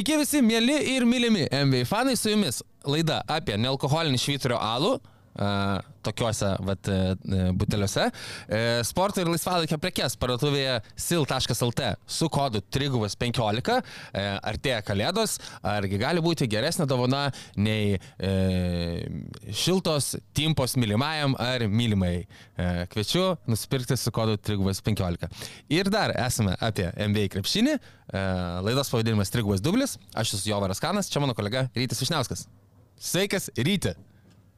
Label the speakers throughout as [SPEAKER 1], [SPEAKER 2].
[SPEAKER 1] Sveiki visi, mėly ir mylimi MV fanai su jumis. Laida apie nealkoholinį švyturio alų. Uh, tokiuose vat, uh, buteliuose. Uh, sporto ir laisvalaikio prekes parduotuvėje sil.lt su kodu 315 uh, artėja kalėdos. Argi gali būti geresnė dovana nei uh, šiltos timpos mylimajam ar mylimai. Uh, kviečiu nusipirkti su kodu 315. Ir dar esame apie MV krepšinį. Uh, laidos pavadinimas Trigubas Dublis. Aš esu Jovaras Kanas, čia mano kolega Rytis Višniauskas. Sveikas, Ryti.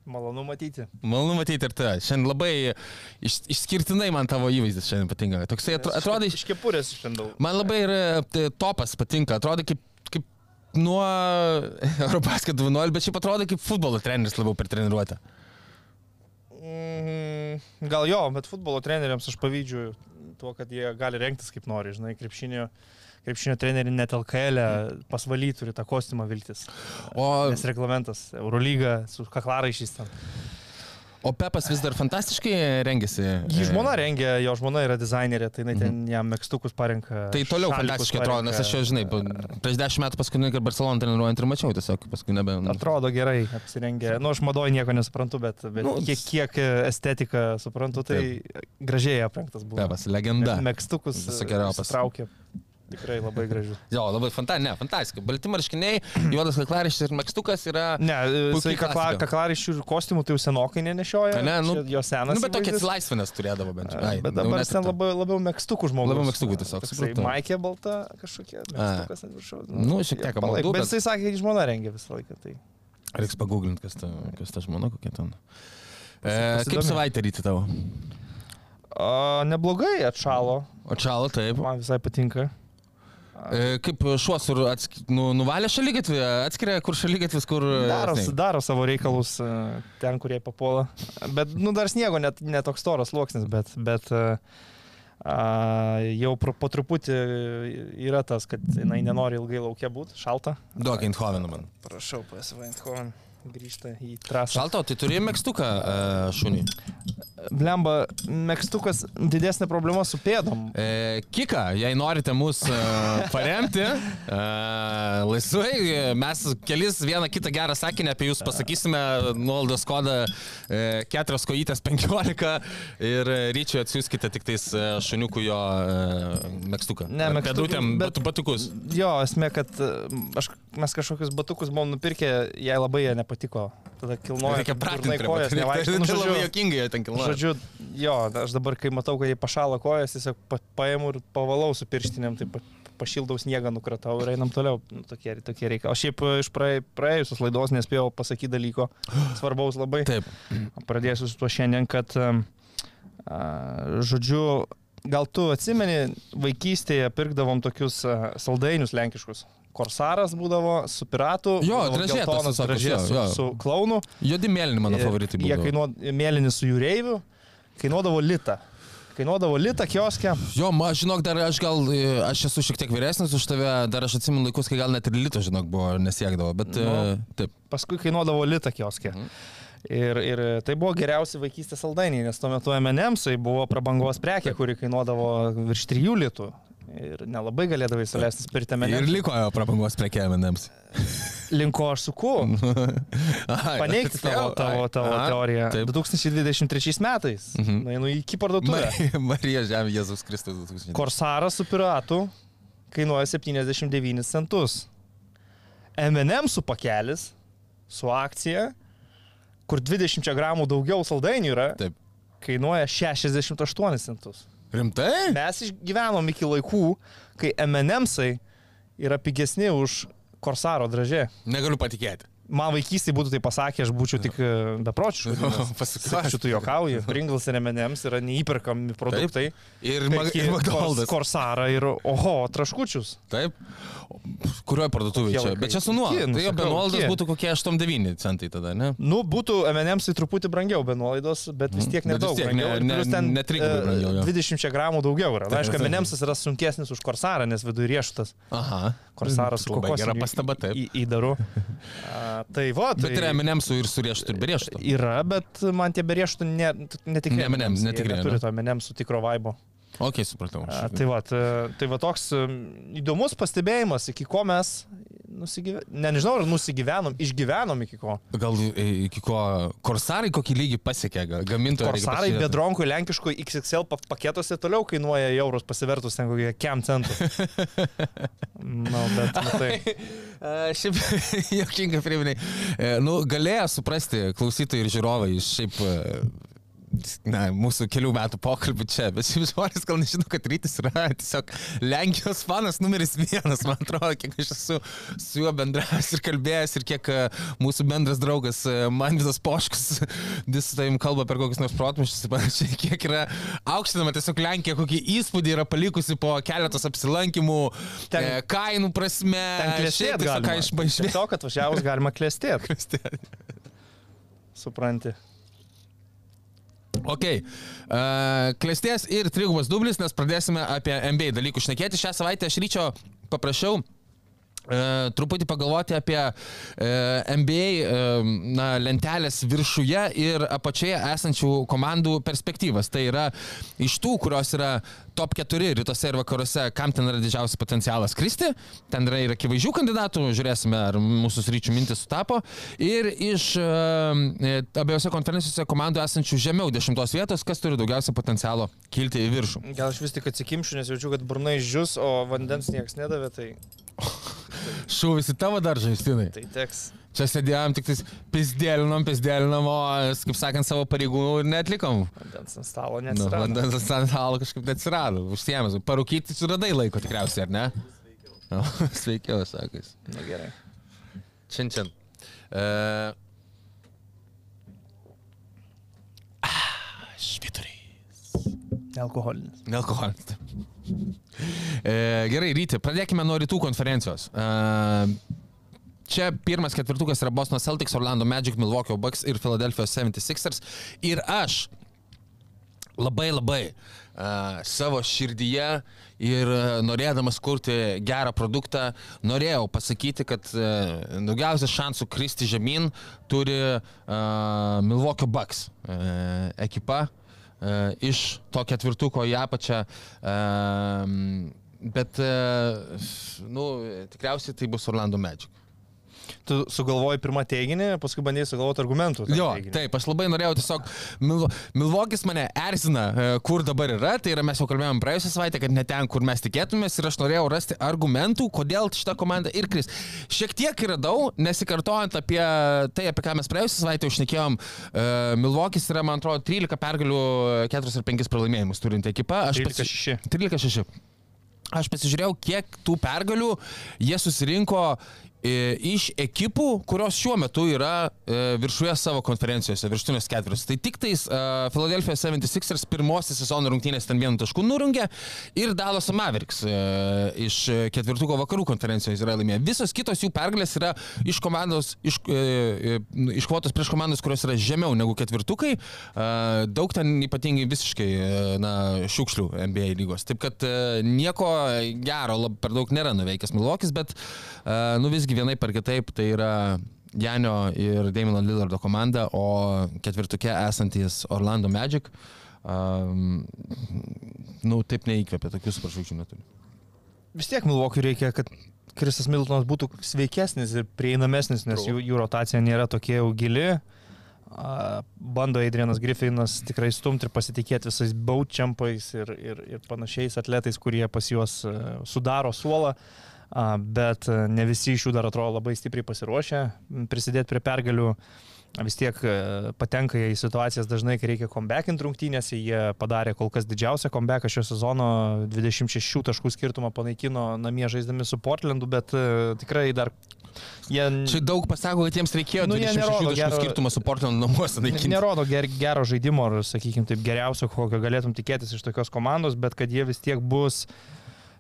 [SPEAKER 2] Malonu matyti.
[SPEAKER 1] Malonu matyti ir tave. Šiandien labai iš, išskirtinai man tavo įvaizdis šiandien patinka. Toksai atro, atrodo
[SPEAKER 2] Iš kepurės išlindau.
[SPEAKER 1] Man labai ir e, topas patinka. Atrodo kaip, kaip nuo Eurobasket 2.0, bet šiaip atrodo kaip futbolo treneris labiau per treniruotę.
[SPEAKER 2] Mm, gal jo, bet futbolo treneriams aš pavydžiu tuo, kad jie gali renktis kaip nori. Žinai, krepšinio, krepšinio treneriai net LKL pasvaly turi tą kostiumą viltis.
[SPEAKER 1] O,
[SPEAKER 2] Nes reglamentas, Eurolyga su kaklaraišiais ten.
[SPEAKER 1] o Pepas vis dar fantastiškai rengiasi.
[SPEAKER 2] Jį
[SPEAKER 1] E,
[SPEAKER 2] žmona rengia, jo žmona yra dizainerė, tai jinai ten jam mėgstukus parenka.
[SPEAKER 1] Tai toliau fantastiškai atrodo, nes aš jau, žinai, prieš dešimt metų paskutinį kartą Barceloną treniruojant ir mačiau tiesiog, paskui nebe...
[SPEAKER 2] Atrodo gerai apsirengę. Nu, aš madoju nieko nesuprantu, bet, bet
[SPEAKER 1] Nu,
[SPEAKER 2] kiek, kiek estetiką suprantu, tai gražiai aprengtas buvo.
[SPEAKER 1] Pepas, legenda.
[SPEAKER 2] Mėgstukus
[SPEAKER 1] Visokeriopas.
[SPEAKER 2] traukė. Tikrai labai gražu.
[SPEAKER 1] Jo, labai fantastika, ne, fantastika. Balti marškiniai, juodas kaklaraištis ir mėgstukas yra...
[SPEAKER 2] Ne, jisai kakla,
[SPEAKER 1] klasika.
[SPEAKER 2] kaklaraiščių ir kostiumų tai jau senokai nenešioja.
[SPEAKER 1] Ne, nu,
[SPEAKER 2] jo senas.
[SPEAKER 1] Nu, bet
[SPEAKER 2] įvaizdis.
[SPEAKER 1] atsilaisvinęs turėdavo bent jau.
[SPEAKER 2] Bet
[SPEAKER 1] jau
[SPEAKER 2] dabar jis ten
[SPEAKER 1] to.
[SPEAKER 2] labiau, mėgstukų žmogus.
[SPEAKER 1] Labiau mėgstukų tiesiog, supratau.
[SPEAKER 2] Maikė balta kažkokia. Mėgstukas ant viršaus.
[SPEAKER 1] Nu, šiek tiek
[SPEAKER 2] palaik.
[SPEAKER 1] apmaudu,
[SPEAKER 2] Bet jisai sakė, kad žmona rengia visą laiką. Tai.
[SPEAKER 1] Reiks paguglinti, kas ta, kas ta žmona kokia ten. E, kaip savaitę ryti tavo?
[SPEAKER 2] O, neblogai atšalo.
[SPEAKER 1] O čalo taip.
[SPEAKER 2] Man visai patinka.
[SPEAKER 1] E, kaip šuo sur atsk... nu, nuvalė šalygatvį, atskiria, kur šalygatvis, kur...
[SPEAKER 2] Daro,
[SPEAKER 1] žinai.
[SPEAKER 2] daro savo reikalus e, ten, kurie papuola. Bet, nu, dar sniego net, net toks storas sluoksnis, bet, bet e, a, jau pro, po truputį yra tas, kad jinai nenori ilgai laukia būti, šalta.
[SPEAKER 1] Duok Eindhoveną man.
[SPEAKER 2] Prašau, PSV Eindhoven grįžta į trasą.
[SPEAKER 1] Šalto, tai turi mėgstuką e, šunį.
[SPEAKER 2] Blemba, mėgstukas didesnė problema su pėdom.
[SPEAKER 1] E, Kika, jei norite mus e, paremti, e, laisvai, e, mes kelis vieną kitą gerą sakinį apie jūs pasakysime, nuolaidos kodą e, 4 kojytės 15 ir ryčiui atsiųskite tik tais e, šuniukų jo e, mėgstuką.
[SPEAKER 2] Ne,
[SPEAKER 1] Pėdutėm
[SPEAKER 2] bet-
[SPEAKER 1] batukus.
[SPEAKER 2] Jo, esmė, kad e, aš, mes kažkokius batukus buvom nupirkę, jai labai jie nepatiko. Tada kilnoja.
[SPEAKER 1] Reikia pratinti.
[SPEAKER 2] kojas, nevaikšto. Nu,
[SPEAKER 1] Tai labai jokingai ten kilnoja.
[SPEAKER 2] Žodžiu, jo, aš dabar, kai matau, kad jie pašalo kojas, tiesiog pa, paimu ir pavalau su pirštinėm, tai pa, pašildau sniegą, nukratau ir einam toliau. Nu, tokie, tokie reikia. O šiaip iš praė- praėjusios laidos nespėjau pasakyti dalyko svarbaus labai.
[SPEAKER 1] Taip.
[SPEAKER 2] Pradėsiu su tuo šiandien, kad, em, a, žodžiu, gal tu atsimeni, vaikystėje pirkdavom tokius saldainius lenkiškus. Korsaras būdavo su piratu,
[SPEAKER 1] Jo, visokios,
[SPEAKER 2] dražės
[SPEAKER 1] jo,
[SPEAKER 2] su,
[SPEAKER 1] jo.
[SPEAKER 2] su klaunu.
[SPEAKER 1] Juodi mėlyni mano favoritai
[SPEAKER 2] Jie
[SPEAKER 1] buvo.
[SPEAKER 2] kainuodavo, mėlynis su jūreiviu, kainuodavo litą. Kainuodavo litą kioske.
[SPEAKER 1] Jo, ma, žinok, dar aš gal, e, aš esu šiek tiek vyresnis už tave, dar aš atsimenu laikus, kai gal net ir lito, žinok, buvo nesiekdavo, bet
[SPEAKER 2] Nu.
[SPEAKER 1] e, taip.
[SPEAKER 2] Paskui kainuodavo litą kioske.
[SPEAKER 1] Mhm.
[SPEAKER 2] Ir, ir tai buvo geriausi vaikystės saldainiai, nes tuo metu M&M'sai buvo prabangos prekė, kuri kainuodavo virš 3 litų. Ir nelabai galėdavai suleisti spirti
[SPEAKER 1] Ir
[SPEAKER 2] M&M's.
[SPEAKER 1] liko jo prabangos prekiavimams.
[SPEAKER 2] Linko aš suku. Paneigti tavo, tavo, tavo teoriją.
[SPEAKER 1] Taip.
[SPEAKER 2] 2023 metais.
[SPEAKER 1] Mhm.
[SPEAKER 2] Nueinu į parduotuvę.
[SPEAKER 1] Marija, Marija Žemė, Jėzus Kristus. 2000.
[SPEAKER 2] Korsaras su piratu kainuoja 79 centus. M&M su pakelis, su akcija, kur 20 gramų daugiau saldainių yra,
[SPEAKER 1] Taip.
[SPEAKER 2] kainuoja 68 centus.
[SPEAKER 1] Rimtai?
[SPEAKER 2] Mes išgyvenom iki laikų, kai M&M'sai yra pigesni už Korsaro dražė.
[SPEAKER 1] Negaliu patikėti.
[SPEAKER 2] Man vaikystėje būtų tai pasakę, aš būčiau tik bepročiškas.
[SPEAKER 1] Pasakysiu.
[SPEAKER 2] Šitų juokauju. Pringles ir M&M's yra neįperkami produktai.
[SPEAKER 1] Ir, Mag
[SPEAKER 2] Perki
[SPEAKER 1] ir McDonald's.
[SPEAKER 2] Kors- Korsarą ir, oho, traškučius.
[SPEAKER 1] Taip. Kurioje parduotuvėje čia? Bet čia su nuolaida.
[SPEAKER 2] Nu,
[SPEAKER 1] Tai benuolaidas būtų kokie 8-9 centai tada, ne?
[SPEAKER 2] Nu, būtų M&M's tai truputį brangiau be nuolaidos, bet vis tiek
[SPEAKER 1] Bet vis
[SPEAKER 2] nedaug
[SPEAKER 1] tiek ne-
[SPEAKER 2] Ir
[SPEAKER 1] ne-
[SPEAKER 2] plius ten
[SPEAKER 1] ne
[SPEAKER 2] e,
[SPEAKER 1] brangiau, jo.
[SPEAKER 2] 20 gramų daugiau yra.
[SPEAKER 1] Taip,
[SPEAKER 2] aišku,
[SPEAKER 1] taip.
[SPEAKER 2] M&M's yra sunkesnis už Korsarą, nes viduje riešutas.
[SPEAKER 1] Aha.
[SPEAKER 2] Korsaras kokosiniu
[SPEAKER 1] Gera pastaba, taip.
[SPEAKER 2] Įdaru. Tai va, tai
[SPEAKER 1] Bet yra M&M su ir su riešutu ir be riešuto.
[SPEAKER 2] Yra, bet man tie berieštų ne, netikri.
[SPEAKER 1] Ne M&Ms,
[SPEAKER 2] Jie
[SPEAKER 1] netikri,
[SPEAKER 2] Neturi
[SPEAKER 1] ne?
[SPEAKER 2] to M&M su tikro vaibo.
[SPEAKER 1] Ok, supratau.
[SPEAKER 2] A, Tai va, tai, tai va toks įdomus pastebėjimas, iki ko mes nusigyvenom. Ne, nežinau, ar nusigyvenom, išgyvenom iki ko.
[SPEAKER 1] Gal e, iki ko korsarai kokį lygį pasiekė, gamintojai.
[SPEAKER 2] Korsarai bedronkų lenkiškų XXL pa- paketuose toliau kainuoja eurus pasivertus ten kokie kem centų. Na, bet matai.
[SPEAKER 1] A, Šiaip, jokinga priminai. Nu, galėjo suprasti klausytojai ir žiūrovai, šiaip, e, na, mūsų kelių metų pokalbį čia, bet šiaip žmonės gal nežino, kad rytis yra tiesiog Lenkijos fanas numeris vienas, man atrodo, kiek aš esu su juo bendravęs ir kalbėjęs ir kiek e, mūsų bendras draugas e, Manvidas Poškus vis su tavim kalba per kokius nors protmušius ir panašiai, kiek yra aukštinama tiesiog Lenkija, kokį įspūdį yra palikusi po keletos apsilankimų,
[SPEAKER 2] Ten-
[SPEAKER 1] e, kainų prasme. Šiaip tiesiog ką išbaigti.
[SPEAKER 2] Tiesiog atvažiavus galima klestėti. Supranti.
[SPEAKER 1] Ok. Uh, klestės ir trigubas dublis, nes pradėsime apie NBA dalykų šnekėti. Šią savaitę aš ryčio paprašiau uh, truputį pagalvoti apie uh, NBA uh, na, lentelės viršuje ir apačioje esančių komandų perspektyvas. Tai yra iš tų, kurios yra top 4 rytuose ir vakaruose, kam ten yra didžiausias potencialas kristi. Ten yra ir akivaizdžių kandidatų, žiūrėsime, ar mūsų ryčių mintis sutapo. Ir iš uh, abiejose konferencijose komandų esančių žemiau dešimtos vietos, kas turi daugiausia potencialo kilti į viršų.
[SPEAKER 2] Gal aš vis tik atsikimšiu, nes jaučiu, kad burnai žius, o vandens niekas nedavė, tai,
[SPEAKER 1] Šūvis į tavo daržą, Justinai.
[SPEAKER 2] tai teks.
[SPEAKER 1] Čia sėdėjom, tik pizdėlinom, pizdėlinom, o, kaip sakant, savo pareigų ir netlikom.
[SPEAKER 2] Vandens ant stalo
[SPEAKER 1] Nu,
[SPEAKER 2] neatsirado.
[SPEAKER 1] vandens ant stalo kažkaip neatsirado. Užsiemęs. Parūkyti suradai laiko tikriausiai, ar ne? O, Sveikiau, sakais.
[SPEAKER 2] Na gerai.
[SPEAKER 1] Čin, čin. Uh... Švitoriai.
[SPEAKER 2] Nealkoholinis.
[SPEAKER 1] Nealkoholis. E, gerai, ryti, pradėkime nuo rytų konferencijos. E, čia pirmas ketvirtukas yra Boston Celtics, Orlando Magic, Milwaukee Bucks ir Philadelphia 76ers. Ir aš labai labai uh, savo širdyje ir uh, norėdamas kurti gerą produktą, norėjau pasakyti, kad uh, daugiausia šansų kristi žemyn turi uh, Milwaukee Bucks uh, ekipa uh, iš to ketvirtuko į apačią. Bet, uh, nu, tikriausiai tai bus Orlando Magic.
[SPEAKER 2] Tu sugalvoji pirmą teiginį, paskui bandėjai sugalvoti argumentų.
[SPEAKER 1] Jo,
[SPEAKER 2] teiginiui.
[SPEAKER 1] taip, aš labai norėjau tiesiog, Mil Milvokis mane erzina, e, kur dabar yra, tai yra mes jau kalbėjom praėjusią savaitę, kad ne ten, kur mes tikėtumės ir aš norėjau rasti argumentų, kodėl šita komanda ir kris. Šiek tiek radau, nesikartojant apie tai, apie ką mes praėjusią savaitę užnekėjom, uh, Milvokis yra, man atrodo, 13 pergalių, 4 ar 5 pralaimėjimus turinti ekipa. Aš
[SPEAKER 2] 13-6.
[SPEAKER 1] 13-6. Aš pasižiūrėjau, kiek tų pergalių jie susirinko e, iš ekipų, kurios šiuo metu yra e, viršuje savo konferencijose, viršutinės ketverios. Tai tik tais uh, Philadelphia 76ers pirmosios sezono rungtynės ten vienu tašku nurungė ir Dallas Mavericks e, iš ketvirtuko vakarų konferencijos yra laimėję. Visos kitos jų pergalės yra iš komandos, iš, e, e, iškvotos prieš komandas, kurios yra žemiau negu ketvirtukai. E, daug ten ypatingai visiškai e, na, šiukšlių NBA lygos. Taip kad e, nieko gero lab, per daug nėra nuveikęs Milvokis, bet e, nu visgi vienai per kitaip tai yra Janio ir Damino Lillardo komanda, o ketvirtukė esantis Orlando Magic. Um, nu, taip neįkvėpia, tokių superžvaigždžių neturi.
[SPEAKER 2] Vis tiek Milvokiui reikia, kad Kristas Miltonas būtų sveikesnis ir prieinamesnis, nes jų, jų rotacija nėra tokia jau gili. Bando Adrianas Griffinas tikrai stumti ir pasitikėti visais boatčiampais ir, ir, ir panašiais atletais, kurie pas juos e, sudaro suolą. A, bet e, ne visi iš jų dar atrodo labai stipriai pasiruošę prisidėti prie pergalių. Vis tiek e, patenka į situacijas dažnai, kai reikia comebackinti rungtynėse. Jie padarė kol kas didžiausią comebacką šio sezono, 26 taškų skirtumą panaikino namie žaisdami su Portlandu, bet e, tikrai dar jie...
[SPEAKER 1] Čia daug pasako, kad jiems reikėjo
[SPEAKER 2] Nu,
[SPEAKER 1] nu,
[SPEAKER 2] jie
[SPEAKER 1] 26
[SPEAKER 2] nerodo
[SPEAKER 1] taškų
[SPEAKER 2] gero-
[SPEAKER 1] skirtumą su Portland namuose naikinti.
[SPEAKER 2] Nerodo ger, gero žaidimo, ar, sakykime, taip geriausio, kokio galėtum tikėtis iš tokios komandos, bet kad jie vis tiek bus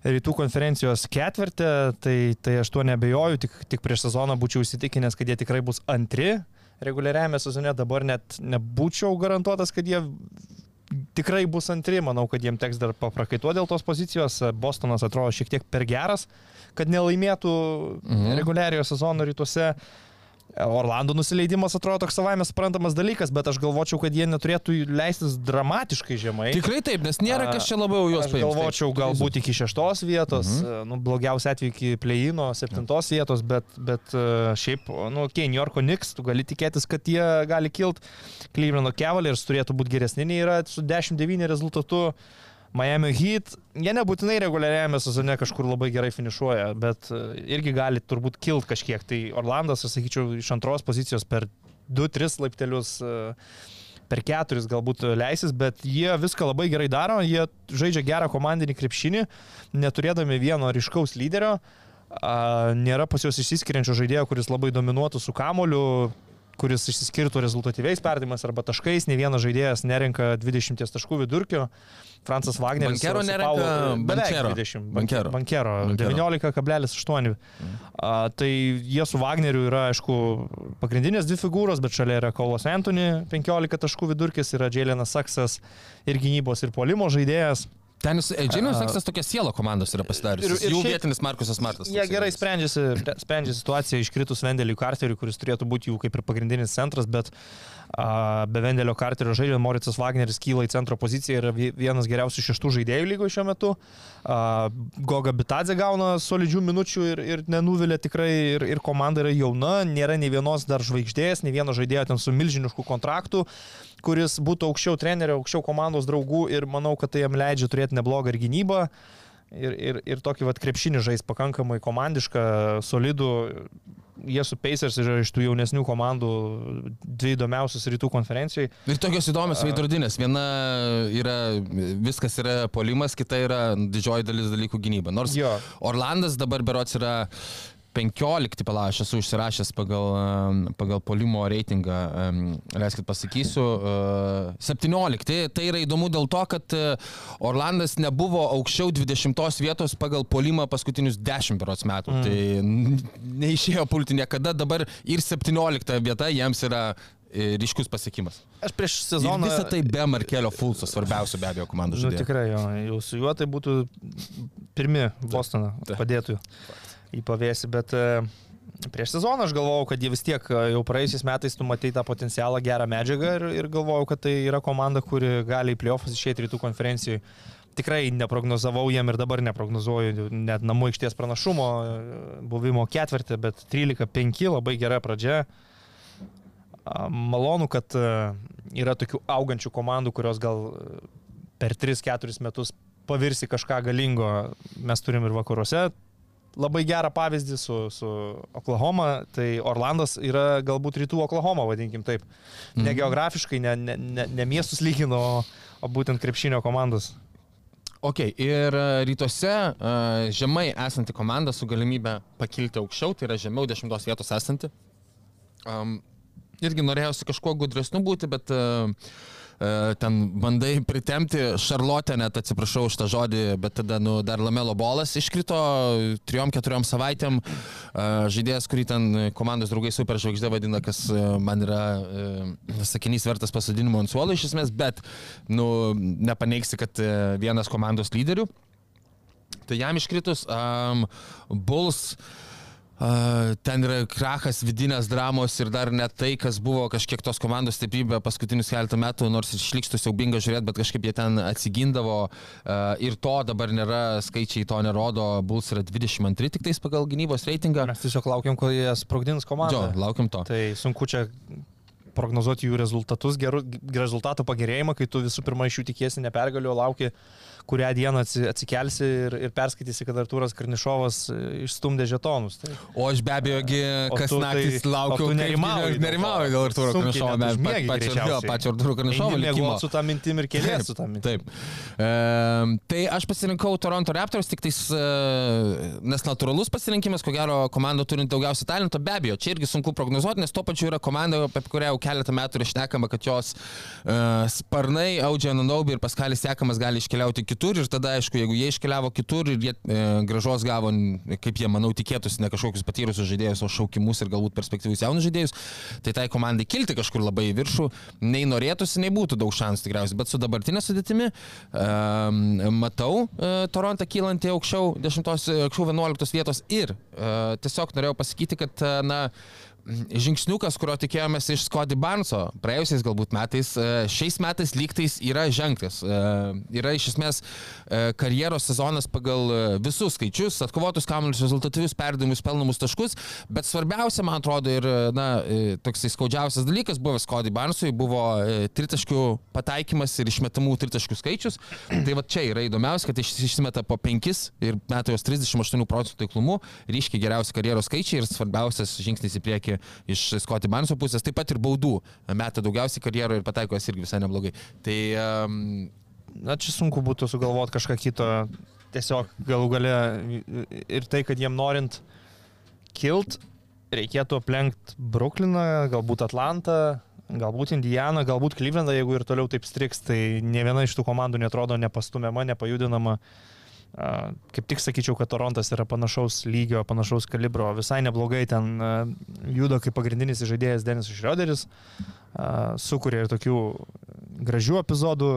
[SPEAKER 2] rytų konferencijos ketvirtė, tai, tai aš tuo nebejoju, tik, tik prieš sezoną būčiau įsitikinęs, kad jie tikrai bus antri reguliariame sezone, dabar net nebūčiau garantuotas, kad jie tikrai bus antri, manau, kad jiem teks dar paprakaituoti dėl tos pozicijos, Bostonas atrodo šiek tiek per geras, kad nelaimėtų
[SPEAKER 1] Mhm.
[SPEAKER 2] reguliariojo sezono rytuose. Orlando nusileidimas atrodo toks savame suprantamas dalykas, bet aš galvočiau, kad jie neturėtų leistis dramatiškai žemai.
[SPEAKER 1] Tikrai taip, nes nėra kas čia labiau juos paims.
[SPEAKER 2] galvočiau
[SPEAKER 1] Taip,
[SPEAKER 2] galbūt iki šeštos vietos, mhm. nu, blogiausia atveju iki pleino, septintos vietos, bet, bet šiaip, nu, okay, New Yorko Knicks, tu gali tikėtis, kad jie gali kilt. Clevelando Cavaliers turėtų būti geresni, nei yra su 10-9 rezultatu. Miami Heat, jie nebūtinai reguliariajame sezone kažkur labai gerai finišuoja, bet e, irgi gali turbūt kilt kažkiek. Tai Orlandas, aš sakyčiau, iš antros pozicijos per 2-3 laiptelius e, per keturis galbūt leisis, bet jie viską labai gerai daro, jie žaidžia gerą komandinį krepšinį, neturėdami vieno ryškaus lyderio, nėra pas juos išsiskiriančio žaidėjo, kuris labai dominuotų su kamoliu, kuris išsiskirtų rezultatyviais perdimais arba taškais, ne vienas žaidėjas nerenka 20 taškų vidurkio. Francas Wagneris.
[SPEAKER 1] Bankero nerenka Bankero.
[SPEAKER 2] 20.
[SPEAKER 1] Bankero.
[SPEAKER 2] Bankero.
[SPEAKER 1] Bankero.
[SPEAKER 2] 19,8. A, tai jie su Wagneriu yra, aišku, pagrindinės dvi figūros, bet šalia yra Kaulas Antony, 15 taškų vidurkis, yra Džiailinas Saksas ir gynybos ir polimo žaidėjas.
[SPEAKER 1] Ten Džinius
[SPEAKER 2] A-
[SPEAKER 1] Seksas tokia siela komandos yra pasidariusi.
[SPEAKER 2] Ir- ir
[SPEAKER 1] Jų
[SPEAKER 2] šiaip-
[SPEAKER 1] vietinis Markusas Martas.
[SPEAKER 2] Jie gerai sprendžiasi, sprendžia situaciją iškritus Vendeliui Carteriui, kuris turėtų būti jų kaip ir pagrindinis centras, bet a, be Vendelio Carterio žaidžia Moricas Wagneris kyla į centro poziciją ir vienas geriausių šeštų žaidėjų lygoje šiuo metu. Goga Bitadze gauna solidžių minučių ir, ir nenuvilia tikrai ir, ir komanda yra jauna, nėra nei vienos dar žvaigždės, nei vieno žaidėjo ten su milžinišku kontraktu kuris būtų aukščiau trenerio, aukščiau komandos draugų ir manau, kad tai jam leidžia turėti neblogą ir gynybą. Ir, ir, ir tokį vat krepšinį žais pakankamai komandišką, solidų. Jie su Pacers yra iš tų jaunesnių komandų dvi įdomiausios rytų konferencijai.
[SPEAKER 1] Ir tokios įdomios veidrodinės. Viena yra, viskas yra polimas, kita yra didžioji dalis dalykų gynyba. Nors
[SPEAKER 2] Jo.
[SPEAKER 1] Orlandas dabar berots yra 15, pala, aš esu užsirašęs pagal, pagal polimo reitingą, leiskit pasakysiu, uh, 17. Tai, yra įdomu dėl to, kad uh, Orlandas nebuvo aukščiau 20 vietos pagal polimą paskutinius 10 berots metų. Mm. Tai neišėjo pulti niekada, dabar ir 17 vieta jiems yra e, ryškus pasiekimas.
[SPEAKER 2] Aš prieš
[SPEAKER 1] Ir
[SPEAKER 2] sezoną...
[SPEAKER 1] visą tai be Markelio Fulso, svarbiausia be abejo komandų
[SPEAKER 2] Nu,
[SPEAKER 1] žaidėjo.
[SPEAKER 2] tikrai, jo, jau su juo tai būtų pirmi Bostoną
[SPEAKER 1] Taip.
[SPEAKER 2] padėtų į pavėsį, bet e, prieš sezoną aš galvojau, kad jie vis tiek e, jau praėjusiais metais tu matei tą potencialą, gerą medžiagą ir, ir galvojau, kad tai yra komanda, kuri gali į playoffs išėti rytų konferencijai. Tikrai neprognozavau jiem ir dabar neprognozuoju net namų aikštės pranašumo e, buvimo ketvirtį, bet 13-5 labai gera pradžia. Malonu, kad yra tokių augančių komandų, kurios gal per 3-4 metus pavirsi kažką galingo. Mes turim ir vakaruose labai gerą pavyzdį su, su Oklahoma. Tai Orlandas yra galbūt rytų Oklahoma, vadinkim taip. Ne
[SPEAKER 1] Mhm.
[SPEAKER 2] geografiškai, ne, ne, ne, ne miestus lygino, o, o būtent krepšinio komandos.
[SPEAKER 1] Ok, ir e, rytuose e, žemai esanti komanda su galimybė pakilti aukščiau, tai yra žemiau dešimtos vietos esanti. Um, irgi norėjausi kažkuo gudresniu būti, bet uh, ten bandai pritemti Šarlotę, net atsiprašau už tą žodį, bet tada nu, dar Lamelo bolas iškrito trijom, keturiom savaitėm. Uh, žaidėjas, kurį ten komandos draugai superžvaigždė vadina, kas uh, man yra sakinys vertas pasodinimo ant suolo iš esmės, bet nu, nepaneigsi, kad vienas komandos lyderių. Tai jam iškritus, um, Bulls Uh, ten yra krachas, vidinės dramos ir dar net tai, kas buvo kažkiek tos komandos stiprybė paskutinius keletą metų, nors ir išlikštų siaubinga žiūrėti, bet kažkaip jie ten atsigindavo ir to dabar nėra, skaičiai to nerodo, Bulls yra 22 tik tais pagal gynybos reitingą.
[SPEAKER 2] Mes tiesiog laukiam, kol jie sprogdins komandą.
[SPEAKER 1] Jo, laukiam to.
[SPEAKER 2] Tai sunku čia prognozuoti jų rezultatus, gerų, rezultatų pagerėjimą, kai tu visų pirma iš jų tikiesi nepergaliu, lauki, kurią dieną atsi- atsikelsi ir, ir perskaitysi, kad Artūras Karnišovas e, išstumdė žetonus. Tai,
[SPEAKER 1] O aš be abejo,
[SPEAKER 2] O
[SPEAKER 1] kas
[SPEAKER 2] tu
[SPEAKER 1] naktis
[SPEAKER 2] tai- dėl
[SPEAKER 1] nerimauju
[SPEAKER 2] to.
[SPEAKER 1] dėl
[SPEAKER 2] Sunkiai
[SPEAKER 1] Karnišovo,
[SPEAKER 2] užmiegi
[SPEAKER 1] pačio, Arturo Karnišovo likimo.
[SPEAKER 2] su tą mintim ir keliesi su tą mintim.
[SPEAKER 1] Taip. E, tai aš pasirinkau Toronto Raptors, tik tais, e, nes natūralus pasirinkimas, ko gero, komanda turint daugiausia talento, be abejo, čia irgi sunku prognozuoti, nes tuo pačiu yra komanda, apie kurią jau keletą metų yra šnekama, kad jos e, sparnai, Audžia Nanaubi ir Paskalis Sekamas gali iškeliauti kitur ir tada, aišku, jeigu jie iškeliavo kitur ir jie e, gražos gavo, kaip jie, manau, tikėtųsi, ne kažkokius patyrusius žaidėjus, o šaukimus ir galbūt perspektyvus jaunus žaidėjus, tai tai komandai kilti kažkur labai į viršų, nei norėtųsi, nei būtų daug šansų tikriausiai, bet su dabartinė sudėtimi um, matau uh, Torontą kylantį aukščiau 10, aukščiau 11 vietos ir uh, tiesiog norėjau pasakyti, kad, uh, na, žingsniukas, kurio tikėjomės iš Scotty Barnso praėjusiais galbūt metais, e, šiais metais lygtais yra ženklis. E, Yra iš esmės e, karjeros sezonas pagal visus skaičius, atkovotus kamuolius, rezultatyvius perdavimus, pelnamus taškus, bet svarbiausia, man atrodo, ir na, toksai skaudžiausias dalykas buvo Scotty Barnsui, buvo tritaškių pataikymas ir išmetamų tritaškių skaičius. Tai va čia yra įdomiausia, kad iš- išsimeta po 5 ir meta jos 38 procentų taiklumu, ryškiai geriausi karjeros skaičiai ir svarbiausias žingsnis į priekį iš Scotty Barnso pusės, taip pat ir baudų meta daugiausiai karjeroje ir pataiko jas irgi visai neblogai. Tai um,
[SPEAKER 2] Na, čia sunku būtų sugalvoti kažką kito. Tiesiog galų gale ir tai, kad jiem norint kilt, reikėtų aplenkti Brukliną, galbūt Atlantą, galbūt Indianą, galbūt Clevelandą, jeigu ir toliau taip striks, tai ne viena iš tų komandų netrodo nepastumiama, nepajudinama. A, Kaip tik sakyčiau, kad Torontas yra panašaus lygio, panašaus kalibro, visai neblogai ten juda kaip pagrindinis žaidėjas Denis Šrioderis, sukuria ir tokių gražių epizodų,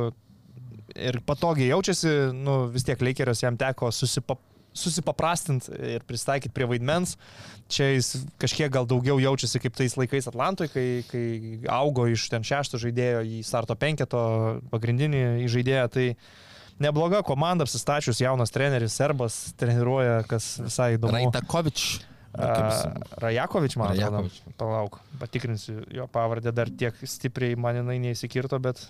[SPEAKER 2] ir patogiai jaučiasi, nu, vis tiek Lakerios jam teko susipap, susipaprastinti ir pristaikyti prie vaidmens. Čia jis kažkiek gal daugiau jaučiasi kaip tais laikais Atlantoje, kai, kai augo iš ten šešto žaidėjo į starto penketo pagrindinį žaidėją. Tai nebloga komanda, apsistačius jaunas treneris, serbas, treniruoja, kas visai įdomu.
[SPEAKER 1] Raitakovič.
[SPEAKER 2] Rajakovič, man atrodo.
[SPEAKER 1] Rajakovič.
[SPEAKER 2] Palauk, patikrinsiu jo pavardę, dar tiek stipriai man jinai neįsikirto, bet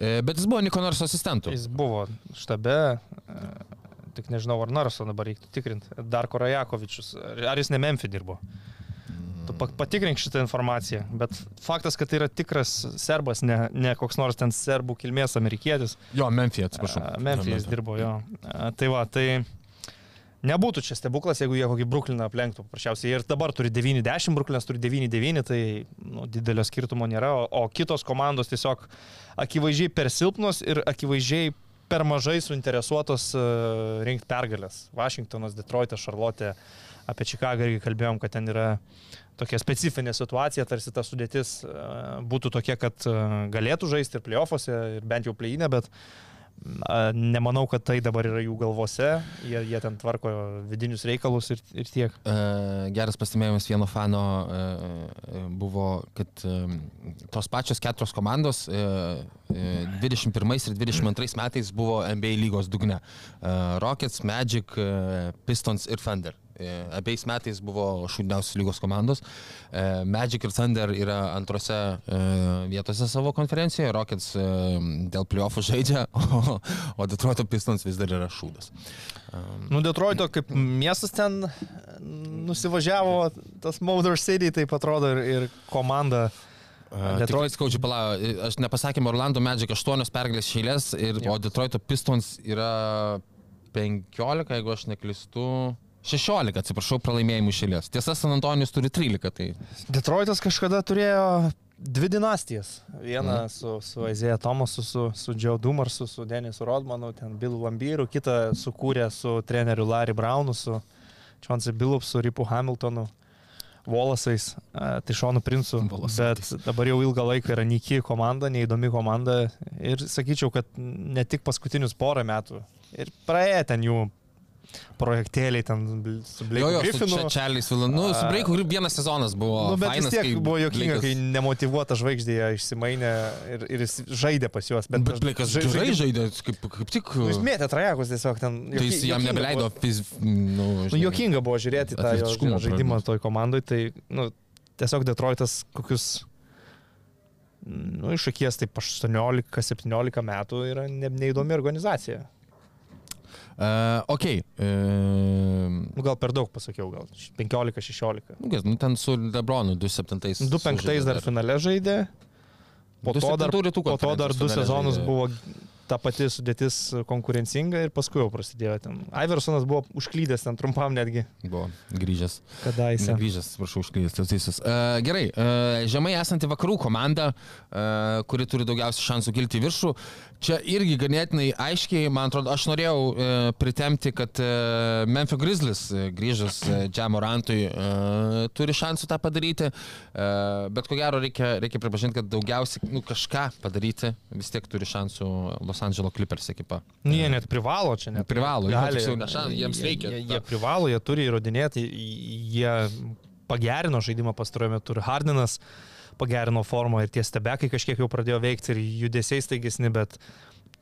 [SPEAKER 1] E, Bet jis buvo Niko Narso asistentų.
[SPEAKER 2] Jis buvo štabe, e, tik nežinau, ar Narso dabar reiktų tikrinti. Darko Rajakovičius, ar jis ne Memphis dirbo? Patikrink šitą informaciją, bet faktas, kad tai yra tikras serbas, ne, ne koks nors ten serbų kilmės amerikietis.
[SPEAKER 1] Jo, Memphis, atsiprašau.
[SPEAKER 2] Memphis dirbo jo. Tai va, tai nebūtų čia stebuklas, jeigu jie kokį Brukliną aplenktų. Paprasčiausiai ir dabar turi 90, Bruklinas turi 99, tai nu, didelio skirtumo nėra, o, o kitos komandos tiesiog akivaizdžiai per silpnos ir akivaizdžiai per mažai suinteresuotos uh, rinkti pergalės. Vašingtonas, Detroitas, Šarlotė, apie Čikagą irgi kalbėjom, kad ten yra tokia specifinė situacija, tarsi ta sudėtis uh, būtų tokia, kad uh, galėtų žaisti ir playoffuose, ir bent jau playinė, bet nemanau, kad tai dabar yra jų galvose, jie, jie ten tvarko vidinius reikalus ir, ir tiek.
[SPEAKER 1] E, Geras pastebėjimas vieno fano e, e, buvo, kad e, tos pačios keturios komandos e, e, 21 ir 22 metais buvo NBA lygos dugne. E, Rockets, Magic, e, Pistons ir Thunder. E, Abiais metais buvo šūdniausios lygos komandos. E, Magic ir Thunder yra antrose e, vietose savo konferencijoje, Rockets dėl playoffų žaidžia, o, o Detroito Pistons vis dar yra šūdas.
[SPEAKER 2] Nu, Detroito kaip miestas ten nusivažiavo, tas Motor City, taip atrodo, ir, ir komanda.
[SPEAKER 1] Detroit skaudžiai pala, aš nepasakėm, Orlando Magic 8 pergalės šeilės, ir, o Detroito Pistons yra 15, jeigu aš neklistu. 16, atsiprašau, pralaimėjimų šeilės. Tiesa, San Antonijus turi 13, tai
[SPEAKER 2] Detroitas kažkada turėjo dvi dinastijas. Vieną mm. su, su Aizėja Tomasu, su, su Joe Dumarsu, su Denisu Rodmanu, ten Billu Lambyru, kitą sukūrė su treneriu Larry Brownu, su Chauncey Billupsu, Ripu Hamiltonu. Volasais, tai Šonu Princu,
[SPEAKER 1] Volasais.
[SPEAKER 2] bet dabar jau ilgą laiką yra Niki komanda, neįdomi komanda ir sakyčiau, kad ne tik paskutinius porą metų ir praėję ten jų projektėliai ten su
[SPEAKER 1] jo,
[SPEAKER 2] Blake
[SPEAKER 1] jo, su
[SPEAKER 2] Griffinu.
[SPEAKER 1] Če- Čarliais Vilan. Nu, su. Breiku Grip vienas sezonas buvo.
[SPEAKER 2] Nu, bet
[SPEAKER 1] fainas,
[SPEAKER 2] vis tiek buvo jokinga,
[SPEAKER 1] Blaikas-
[SPEAKER 2] kai nemotivuota žvaigždė ją išsimainė ir, ir jis žaidė pas juos. Bet,
[SPEAKER 1] Bet
[SPEAKER 2] žai-
[SPEAKER 1] gerai
[SPEAKER 2] žaidė-
[SPEAKER 1] žaidė, kaip, kaip tik.
[SPEAKER 2] Nu, Jis mėtė trajekus tiesiog ten.
[SPEAKER 1] Tai jis
[SPEAKER 2] joki-
[SPEAKER 1] jam nebeleido fiz... Nu,
[SPEAKER 2] Nu, jokinga buvo žiūrėti tą jo žaidimą toj komandai, tai nu, tiesiog Detroitas kokius nu, iš akies taip 18-17 metų yra ne, neįdomi organizacija.
[SPEAKER 1] Uh, ok. Uh,
[SPEAKER 2] Nu, gal per daug pasakiau, gal 15-16.
[SPEAKER 1] nu, nu, ten su Lebronu 2-7.
[SPEAKER 2] 2-5 dar finale žaidė, po to dar,
[SPEAKER 1] 2-7 rytų
[SPEAKER 2] po to dar du sezonus
[SPEAKER 1] žaidė.
[SPEAKER 2] buvo ta pati sudėtis konkurencinga ir paskui jau prasidėjo ten. Iversonas buvo užklydęs ten trumpam netgi,
[SPEAKER 1] Buvo grįžęs.
[SPEAKER 2] kadaise.
[SPEAKER 1] Negrįžęs, prašau, užklydęs, teisus. Uh, gerai, uh, žemai esanti vakarų komanda, uh, kuri turi daugiausiai šansų kilti į viršų. Čia irgi ganėtinai aiškiai, man atrodo, aš norėjau uh, pritemti, kad uh, Memphis Grizzlies uh, grįžęs uh, Džamorantui uh, turi šansų tą padaryti, uh, bet ko gero reikia, reikia pripažinti, kad daugiausiai nu, kažką padaryti vis tiek turi šansų Los Angeles Clippers ekipa.
[SPEAKER 2] Nu, Jie net privalo čia net.
[SPEAKER 1] Privalo,
[SPEAKER 2] Gali,
[SPEAKER 1] tiksliau, ne šan- jiems
[SPEAKER 2] jie-
[SPEAKER 1] reikia.
[SPEAKER 2] Jie, jie privalo, jie turi įrodinėti, jie pagerino žaidimą pastaruoju metu ir Hardinas pagerino formą ir tie stebekai kažkiek jau pradėjo veikti ir judesiai staigesni, bet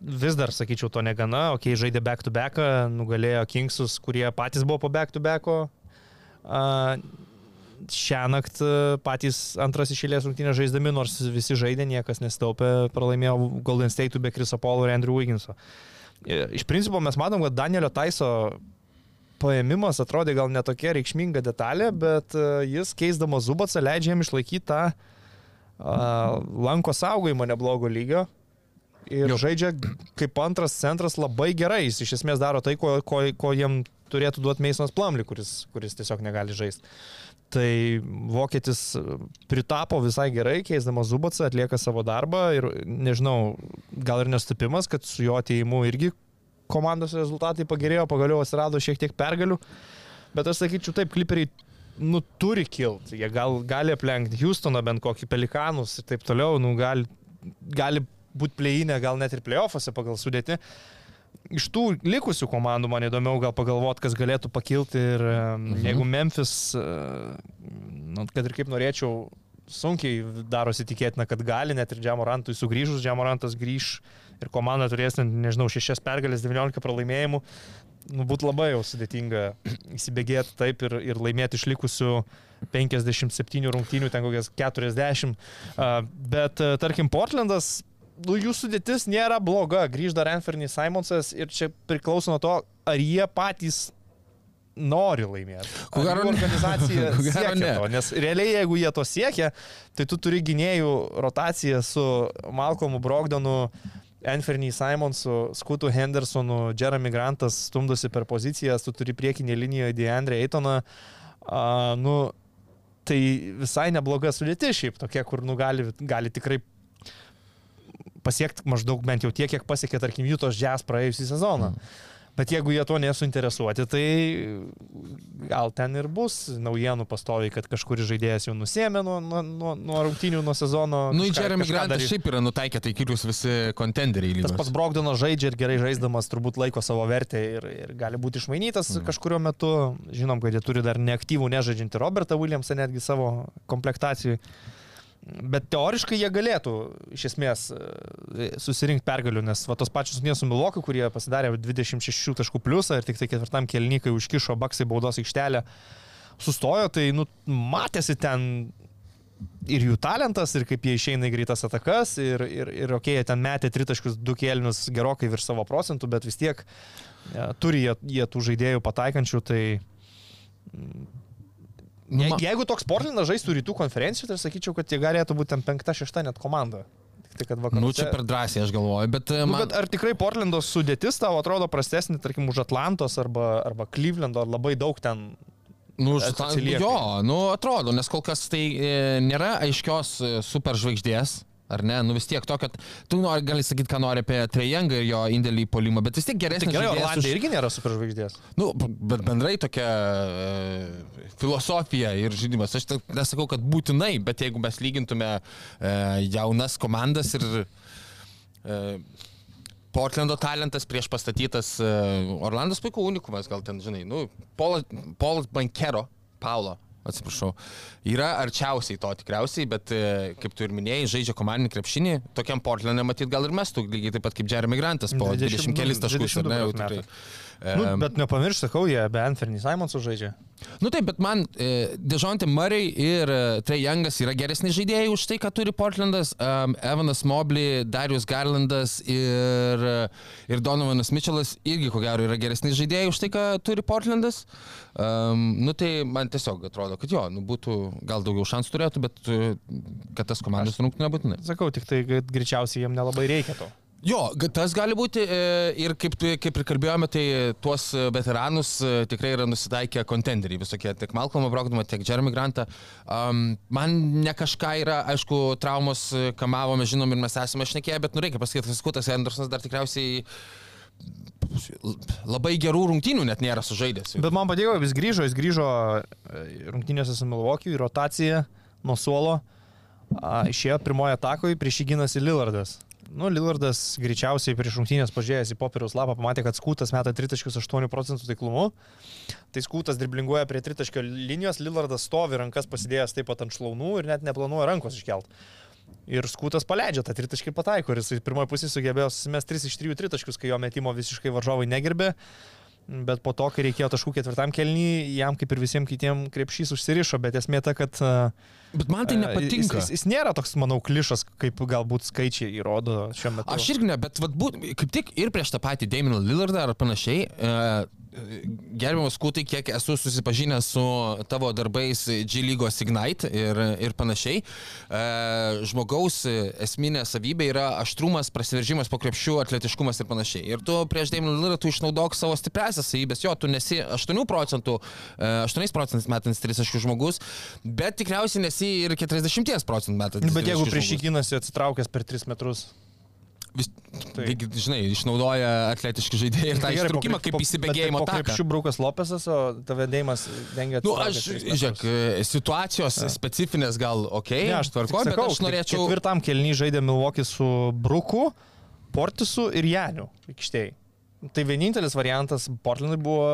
[SPEAKER 2] vis dar, sakyčiau, to negana. Ok, žaidė back to back, nugalėjo Kingsus, kurie patys buvo po back to backo. Uh, Šią naktį patys antras išėlės rungtynės žaisdami, nors visi žaidė, niekas nesitaupė, pralaimėjo Golden State'ų be Kriso Paulo ir Andrew Wigginso. E, Iš principo mes matom, kad Danielio Taiso paėmimas atrodė gal netokia reikšminga detalė, bet e, jis keisdamas Zubacą leidžia jam išlaikyti tą a, lanko saugojimą neblogo lygio. Ir jo. žaidžia kaip antras centras labai gerai. Jis iš esmės daro tai, ko, ko, ko jiem turėtų duoti Meisonas Plamli, kuris, kuris tiesiog negali žaisti. Tai vokietis pritapo visai gerai, keisdamas Zubacą, atlieka savo darbą ir nežinau, gal ir nestupimas, kad su jo ateimu irgi komandos rezultatai pagerėjo, pagaliau atsirado šiek tiek pergalių. Bet aš sakyčiau taip, kliperiai nu, turi kilti. Jie gal, gali aplenkti Houstoną, bent kokį pelikanus ir taip toliau. Nu, gali, gali būti pleinė, gal net ir playoffuose pagal sudėti. Iš tų likusių komandų man įdomiau gal pagalvoti, kas galėtų pakilti ir mhm. jeigu Memphis, e, nu, kad ir kaip norėčiau, sunkiai darosi tikėtina, kad gali net ir Džamorantui sugrįžus, Džamorantas grįž ir komanda turės, nežinau, 6 pergalės, 19 pralaimėjimų. Nu, būtų labai jau sudėtinga įsibėgėti taip ir, ir laimėti išlikusių 57 rungtynių, ten kokias 40. Uh, bet, uh, tarkim, Portlandas, nu, jų sudėtis nėra bloga. Grįž dar Anferny Simonsas ir čia priklauso nuo to, ar jie patys nori laimėti.
[SPEAKER 1] Ko gero ne.
[SPEAKER 2] organizacija
[SPEAKER 1] gero
[SPEAKER 2] siekia
[SPEAKER 1] ne.
[SPEAKER 2] to, nes realiai jeigu jie to siekia, tai tu turi gynėjų rotaciją su Malcolmu Brogdonu, Anferny Simonsu, Skutu Hendersonu, Jeremy Grantas stumdosi per pozicijas, tu turi priekinį liniją Deandre Eitoną. Uh, nu, tai visai nebloga sudėti šiaip, tokia, kur nu, gali, gali tikrai pasiekti maždaug bent jau tiek, kiek pasiekė, tarkim, Jūtos Jazz praėjusį sezoną. Mm. Bet jeigu jie to nesuinteresuoti, tai gal ten ir bus naujienų pastoviai, kad kažkuris žaidėjas jau nusėmė nuo, nuo, nuo, nuo rungtynių, nuo sezono.
[SPEAKER 1] Nu, į Jeremy
[SPEAKER 2] darys.
[SPEAKER 1] šiaip yra nutaikę taikiklius visi kontenderiai
[SPEAKER 2] Tas
[SPEAKER 1] lygos.
[SPEAKER 2] pats Brogdonas žaidžia ir gerai žaisdamas turbūt laiko savo vertę ir, ir gali būti išmainytas mm. kažkurio metu. Žinom, kad jie turi dar neaktyvų nežaidžiantį Robertą Williamsą netgi savo komplektacijai. Bet teoriškai jie galėtų iš esmės e, susirinkti pergalių, nes va, tos pačios rungtynės su Miloku, kurie pasidarė 26 taškų pliusą ir tik tai ketvirtam kelnykai užkišo baksai baudos aikštelę, sustojo, tai nu, matėsi ten ir jų talentas, ir kaip jie išeina į greitas atakas, ir, ir, ir okei, okay, jie ten metė tritaškius du kėlinius gerokai virš savo procentų, bet vis tiek ja, turi jie, jie tų žaidėjų pataikančių, tai Je,
[SPEAKER 1] ma-
[SPEAKER 2] jeigu toks Portlandas žaistų rytų konferencijų, tai sakyčiau, kad jie galėtų būti ten penkta, šešta net komanda. Tai, kad vakaruose...
[SPEAKER 1] Nu, čia per drąsiai aš galvoju, bet, e,
[SPEAKER 2] Nu,
[SPEAKER 1] man,
[SPEAKER 2] bet ar tikrai Portlando sudėtis tavo atrodo prastesnė, tarkim, už Atlantos arba, arba Clevelando, ar labai daug ten...
[SPEAKER 1] nu,
[SPEAKER 2] atsilieka.
[SPEAKER 1] jo, nu, atrodo, nes kol kas tai e, nėra aiškios e, superžvaigždės. Ar ne? Nu vis tiek to, kad tu nori, gali sakyti, ką nori apie Trejangą ir jo indėlį į polimą, bet vis tiek
[SPEAKER 2] Tai
[SPEAKER 1] geresnis
[SPEAKER 2] gerai,
[SPEAKER 1] žaidėjas
[SPEAKER 2] Orlandai
[SPEAKER 1] už-
[SPEAKER 2] irgi nėra superžvaigždės.
[SPEAKER 1] Nu, bet bendrai tokia e, filosofija ir žaidimas. Aš tai nesakau, kad būtinai, bet jeigu mes lygintume e, jaunas komandas ir e, Portlando talentas prieš pastatytas e, Orlandas puikų unikumas, gal ten, žinai, nu, Polas, Polas Bankero, Paulo. Atsiprašau. Yra arčiausiai to tikriausiai, bet e, kaip tu ir minėjai, žaidžia komandinį krepšinį. Tokiam Portlandė matyt gal ir mestų, lygiai taip pat kaip Jeremy Grantas po 20 kelis taškus, ar ne? Jau
[SPEAKER 2] 22
[SPEAKER 1] tikrai.
[SPEAKER 2] metų. Nu, bet nepamiršk, sakau, jie be Anferny Simonsų žaidžia.
[SPEAKER 1] Nu taip, bet man e, Dežonte Murray ir e, Trey Youngas yra geresni žaidėjai už tai, ką turi Portlandas. Um, Evanas Mobley, Darius Garlandas ir, e, ir Donovanas Mitchellas irgi ko gero yra geresni žaidėjai už tai, ką turi Portlandas. Um, nu tai man tiesiog atrodo, kad jo, nu, būtų gal daugiau šansų turėtų, bet e, kad tas komandos rungtų nebūtinai.
[SPEAKER 2] Sakau, tik tai, kad greičiausiai jiem nelabai reikia to.
[SPEAKER 1] Jo, tas gali būti e, ir kaip, kaip ir kalbėjome, tai tuos e, veteranus e, tikrai yra nusitaikę kontenderiai visokie, tiek Malcolm Brogdama, tiek Jeremy Grantą. Um, man ne kažką yra, aišku, traumos e, kamavo, mes žinom ir mes esame šnekėję, bet nu reikia pasakyti, kad Skutas Andersonas dar tikriausiai labai gerų rungtynių net nėra sužaidęs.
[SPEAKER 2] Bet man patiko, jis grįžo, jis grįžo rungtynėse su Milwaukee į rotaciją nuo suolo. Išėjo pirmoje atakoje, prieš jį gynasi Lillardas. Nu, Lillardas greičiausiai prieš rungtynės pažiūrėjęs į popieriaus lapą pamatė, kad Skutas meta 3,8 procentų taiklumu. Tai Skutas driblinguoja prie tritaškio linijos, Lillardas stovi rankas pasidėjęs taip pat ant šlaunų ir net neplanuoja rankos iškelt. Ir Skutas paleidžia tą tritaškį pataiko. Ir jis pirmoji pusė sugebėjo susimesti 3 iš 3 tritaškius, kai jo metimo visiškai varžovai negerbė. Bet po to, kai reikėjo taškų ketvirtam kelnį, jam kaip ir visiems kitiems krepšys užsirišo, bet esmė ta, kad... a,
[SPEAKER 1] Bet man tai
[SPEAKER 2] a,
[SPEAKER 1] nepatinka.
[SPEAKER 2] Jis, jis, nėra toks, manau, klišas, kaip galbūt skaičiai įrodo šiuo metu.
[SPEAKER 1] Aš irgi ne, bet vat, būt, kaip tik ir prieš tą patį Daminą Lillardą ar panašiai, e, gerbiamas Kutai, kiek esu susipažinęs su tavo darbais G lygos Ignite ir, ir panašiai, e, žmogaus esminė savybė yra aštrumas, prasiveržimas po krepšių, atletiškumas ir panašiai. Ir tu prieš Daminą Lillardą tu išnaudok savo stipresias savybės, jo, tu nesi 8 procentų, e, 8 procentais metantis 30 žmogus, bet tikriausiai nesi ir 40 procentų metantis.
[SPEAKER 2] Bet jeigu
[SPEAKER 1] tritaškių
[SPEAKER 2] prieš jį gynasi atsitraukęs per 3 metrus.
[SPEAKER 1] Vis,
[SPEAKER 2] Tai-
[SPEAKER 1] tai, žinai, išnaudoja atletiški žaidėjai ir tą
[SPEAKER 2] Tai krep-
[SPEAKER 1] kaip įsibėgėjimo taką.
[SPEAKER 2] krepšių braukas Lopesas, o tave dėjimas dengia
[SPEAKER 1] Nu,
[SPEAKER 2] atsitraukęs
[SPEAKER 1] aš, žiūrėk, e, situacijos specifinės gal ok,
[SPEAKER 2] Ne, aš
[SPEAKER 1] tvarkoju, bet
[SPEAKER 2] sakau,
[SPEAKER 1] aš norėčiau...
[SPEAKER 2] Ketvirtam kelnį žaidė Milwaukee su Bruku, Portisu ir Janiu aikštėje. Tai vienintelis variantas Portlandui buvo...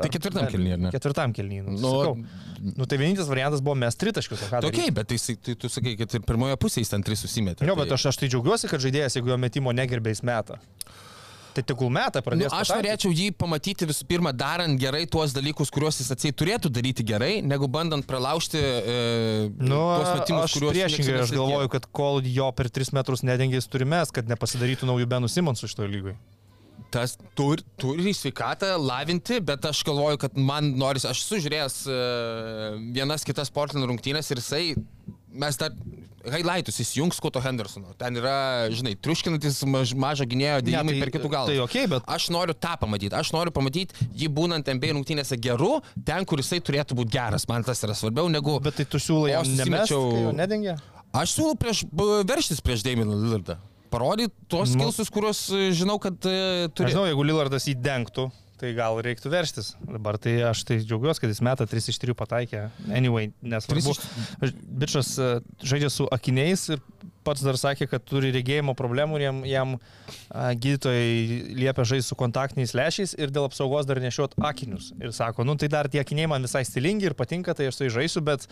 [SPEAKER 1] Tai ketvirtam ar ne?
[SPEAKER 2] Ketvirtam kelnį. Nu,
[SPEAKER 1] Nu,
[SPEAKER 2] sakau. nu, tai vienintelis variantas buvo mes tritaškius. o ką
[SPEAKER 1] Tai
[SPEAKER 2] daryt?
[SPEAKER 1] ok, bet tai, tai tu sakai, kad ir pirmoje pusėje jis ten tris susimetė.
[SPEAKER 2] Jo,
[SPEAKER 1] tai...
[SPEAKER 2] bet aš, aš tai džiaugiuosi, kad žaidėjas, jeigu jo metimo negerbė, jis meta. Tai tegul meta,
[SPEAKER 1] Nu,
[SPEAKER 2] pradės.
[SPEAKER 1] aš
[SPEAKER 2] pataikyt.
[SPEAKER 1] norėčiau jį pamatyti visų pirma darant gerai tuos dalykus, kuriuos jis atsiai turėtų daryti gerai, negu bandant pralaužti e,
[SPEAKER 2] Nu,
[SPEAKER 1] tuos metimus,
[SPEAKER 2] aš
[SPEAKER 1] kuriuos
[SPEAKER 2] priešingai, aš galvoju, kad kol jo per 3 metrus nedengė, jis turi mes, kad nepasidarytų naujų Benų Simonsų šitoje lygoje.
[SPEAKER 1] Tas turi, turi sveikatą lavinti, bet aš galvoju, kad man noris, aš esu žiūrėjęs e, vienas kitas Portland rungtynės ir jisai, mes dar highlightus įsijungs Kuto Hendersono. Ten yra, žinai, triuškinantis maž, mažo gynėjo dėjimai per kitų galą.
[SPEAKER 2] Tai ok, bet
[SPEAKER 1] Aš noriu tą pamatyti. Aš noriu pamatyti jį būnant MB rungtynėse geru, ten, kur jisai turėtų būti geras. Man tas yra svarbiau negu...
[SPEAKER 2] Bet tai tu siūlai kai jo nedengia?
[SPEAKER 1] Aš siūlau prieš, verštis prieš Daminą Lillardą. Parodyti tuos
[SPEAKER 2] Nu.
[SPEAKER 1] skilsus, kuriuos e, žinau, kad e, turi.
[SPEAKER 2] žinau, jeigu Lillardas jį dengtų, tai gal reiktų verstis. Dabar tai aš tai džiaugiuosi, kad jis meta 3 iš 3 pataikė. Anyway, nesvarbu.
[SPEAKER 1] Tris
[SPEAKER 2] Bičias e, žaidžia su akiniais ir pats dar sakė, kad turi regėjimo problemų ir jam, jam gydytojai liepia žaisti su kontaktiniais lešiais ir dėl apsaugos dar nešiot akinius. Ir sako, nu tai dar tie akiniai man visai stilingi ir patinka, tai aš jais žaisiu, bet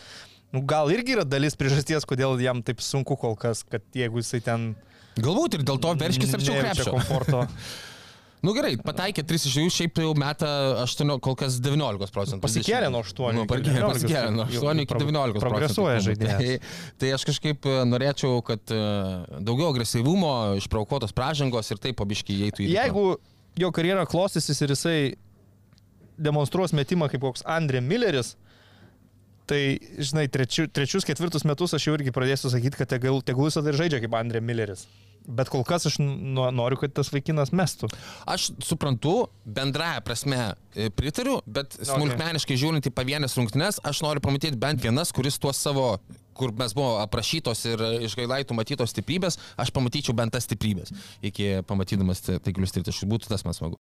[SPEAKER 2] nu, gal irgi yra dalis priežasties, kodėl jam taip sunku kol kas, kad jeigu jisai ten...
[SPEAKER 1] Galbūt ir dėl to verškis arčiau krepšio.
[SPEAKER 2] komforto.
[SPEAKER 1] Nu gerai, pataikė 3 iš jų, šiaip jau meta 8, kol kas 19 procentų.
[SPEAKER 2] Pasikėlė nuo 8
[SPEAKER 1] Nu, pasikėlė,
[SPEAKER 2] 19,
[SPEAKER 1] pasikėlė nuo
[SPEAKER 2] jau
[SPEAKER 1] 8 iki
[SPEAKER 2] pro-
[SPEAKER 1] 19
[SPEAKER 2] progresuoja
[SPEAKER 1] procentų.
[SPEAKER 2] žaidėjas.
[SPEAKER 1] Tai, tai aš kažkaip e, norėčiau, kad e, daugiau agresyvumo, išpraukotos pražangos ir taip pabiškiai įeitų į...
[SPEAKER 2] Jeigu jo karjera klostysis ir jisai demonstruos metimą kaip koks Andrė Milleris, tai, žinai, trečiu, trečius, ketvirtus metus aš jau irgi pradėsiu sakyti, kad tegul, tegul jis ir žaidžia kaip Andrė Milleris. Bet kol kas aš noriu, kad tas vaikinas mestų.
[SPEAKER 1] Aš suprantu, bendraja prasme e, pritariu, bet smulkmeniškai žiūrint į pavienės rungtynes, aš noriu pamatyti bent vienas, kuris tuos savo kur mes buvo aprašytos ir iš gailaitų matytos stiprybės, aš pamatyčiau bent tas stiprybės, iki pamatydamas ta- taiklius tritaškus. Būtų tas man smagu.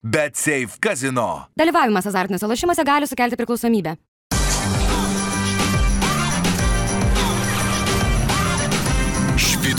[SPEAKER 3] Bet safe kazino.
[SPEAKER 4] Dalyvavimas azartiniuose lošimuose gali sukelti priklausomybę.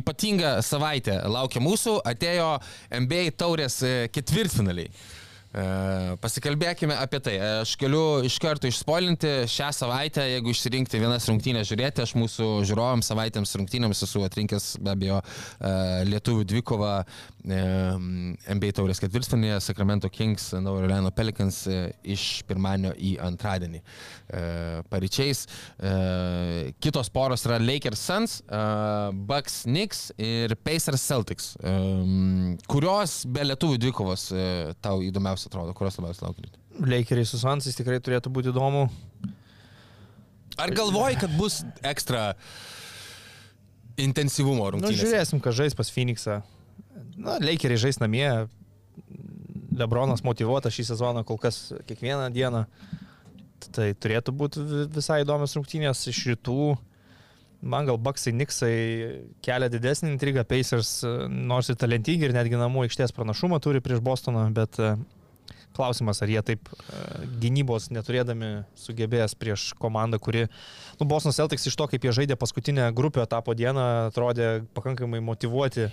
[SPEAKER 1] Ypatinga savaitė laukia mūsų, atėjo NBA taurės uh, ketvirtfinaliai. Uh, pasikalbėkime apie tai. Aš galiu iš karto išspoilinti šią savaitę, jeigu išsirinkti vienas rungtynės žiūrėti, aš mūsų žiūrovams savaitėms rungtynėms esu atrinkęs be abejo lietuvių dvikovą NBA taurės ketvirtfinėje Sacramento Kings, Naujo Orleano Pelicans uh, iš pirmadienio į antradienį uh, paryčiais. Uh, kitos poros yra Lakers Suns, Bucks Knicks ir Pacers Celtics. Kurios be lietuvių dvikovos tau įdomiausios atrodo, kurios labiausiai laukia?
[SPEAKER 2] Lakeriai su Svansais tikrai turėtų būti įdomu.
[SPEAKER 1] Ar galvoji, kad bus ekstra intensyvumo
[SPEAKER 2] Nu,
[SPEAKER 1] rungtynės?
[SPEAKER 2] žiūrėsim, ką žais pas Phoenixą. Na, Lakeriai žais namie. Lebronas motivuotas šį sezoną kol kas kiekvieną dieną. Tai turėtų būti vi- visai įdomios rungtynės iš rytų. Man gal Baksai, Niksai kelia didesnį intrigą, Pacers e, nors ir talentingi ir netgi namų aikštės pranašumą turi prieš Bostoną, bet e, klausimas, ar jie taip e, gynybos neturėdami sugebės prieš komandą, kuri, nu, Bostono Celtics iš to, kaip jie žaidė paskutinę grupę etapo dieną, atrodė pakankamai motivuoti.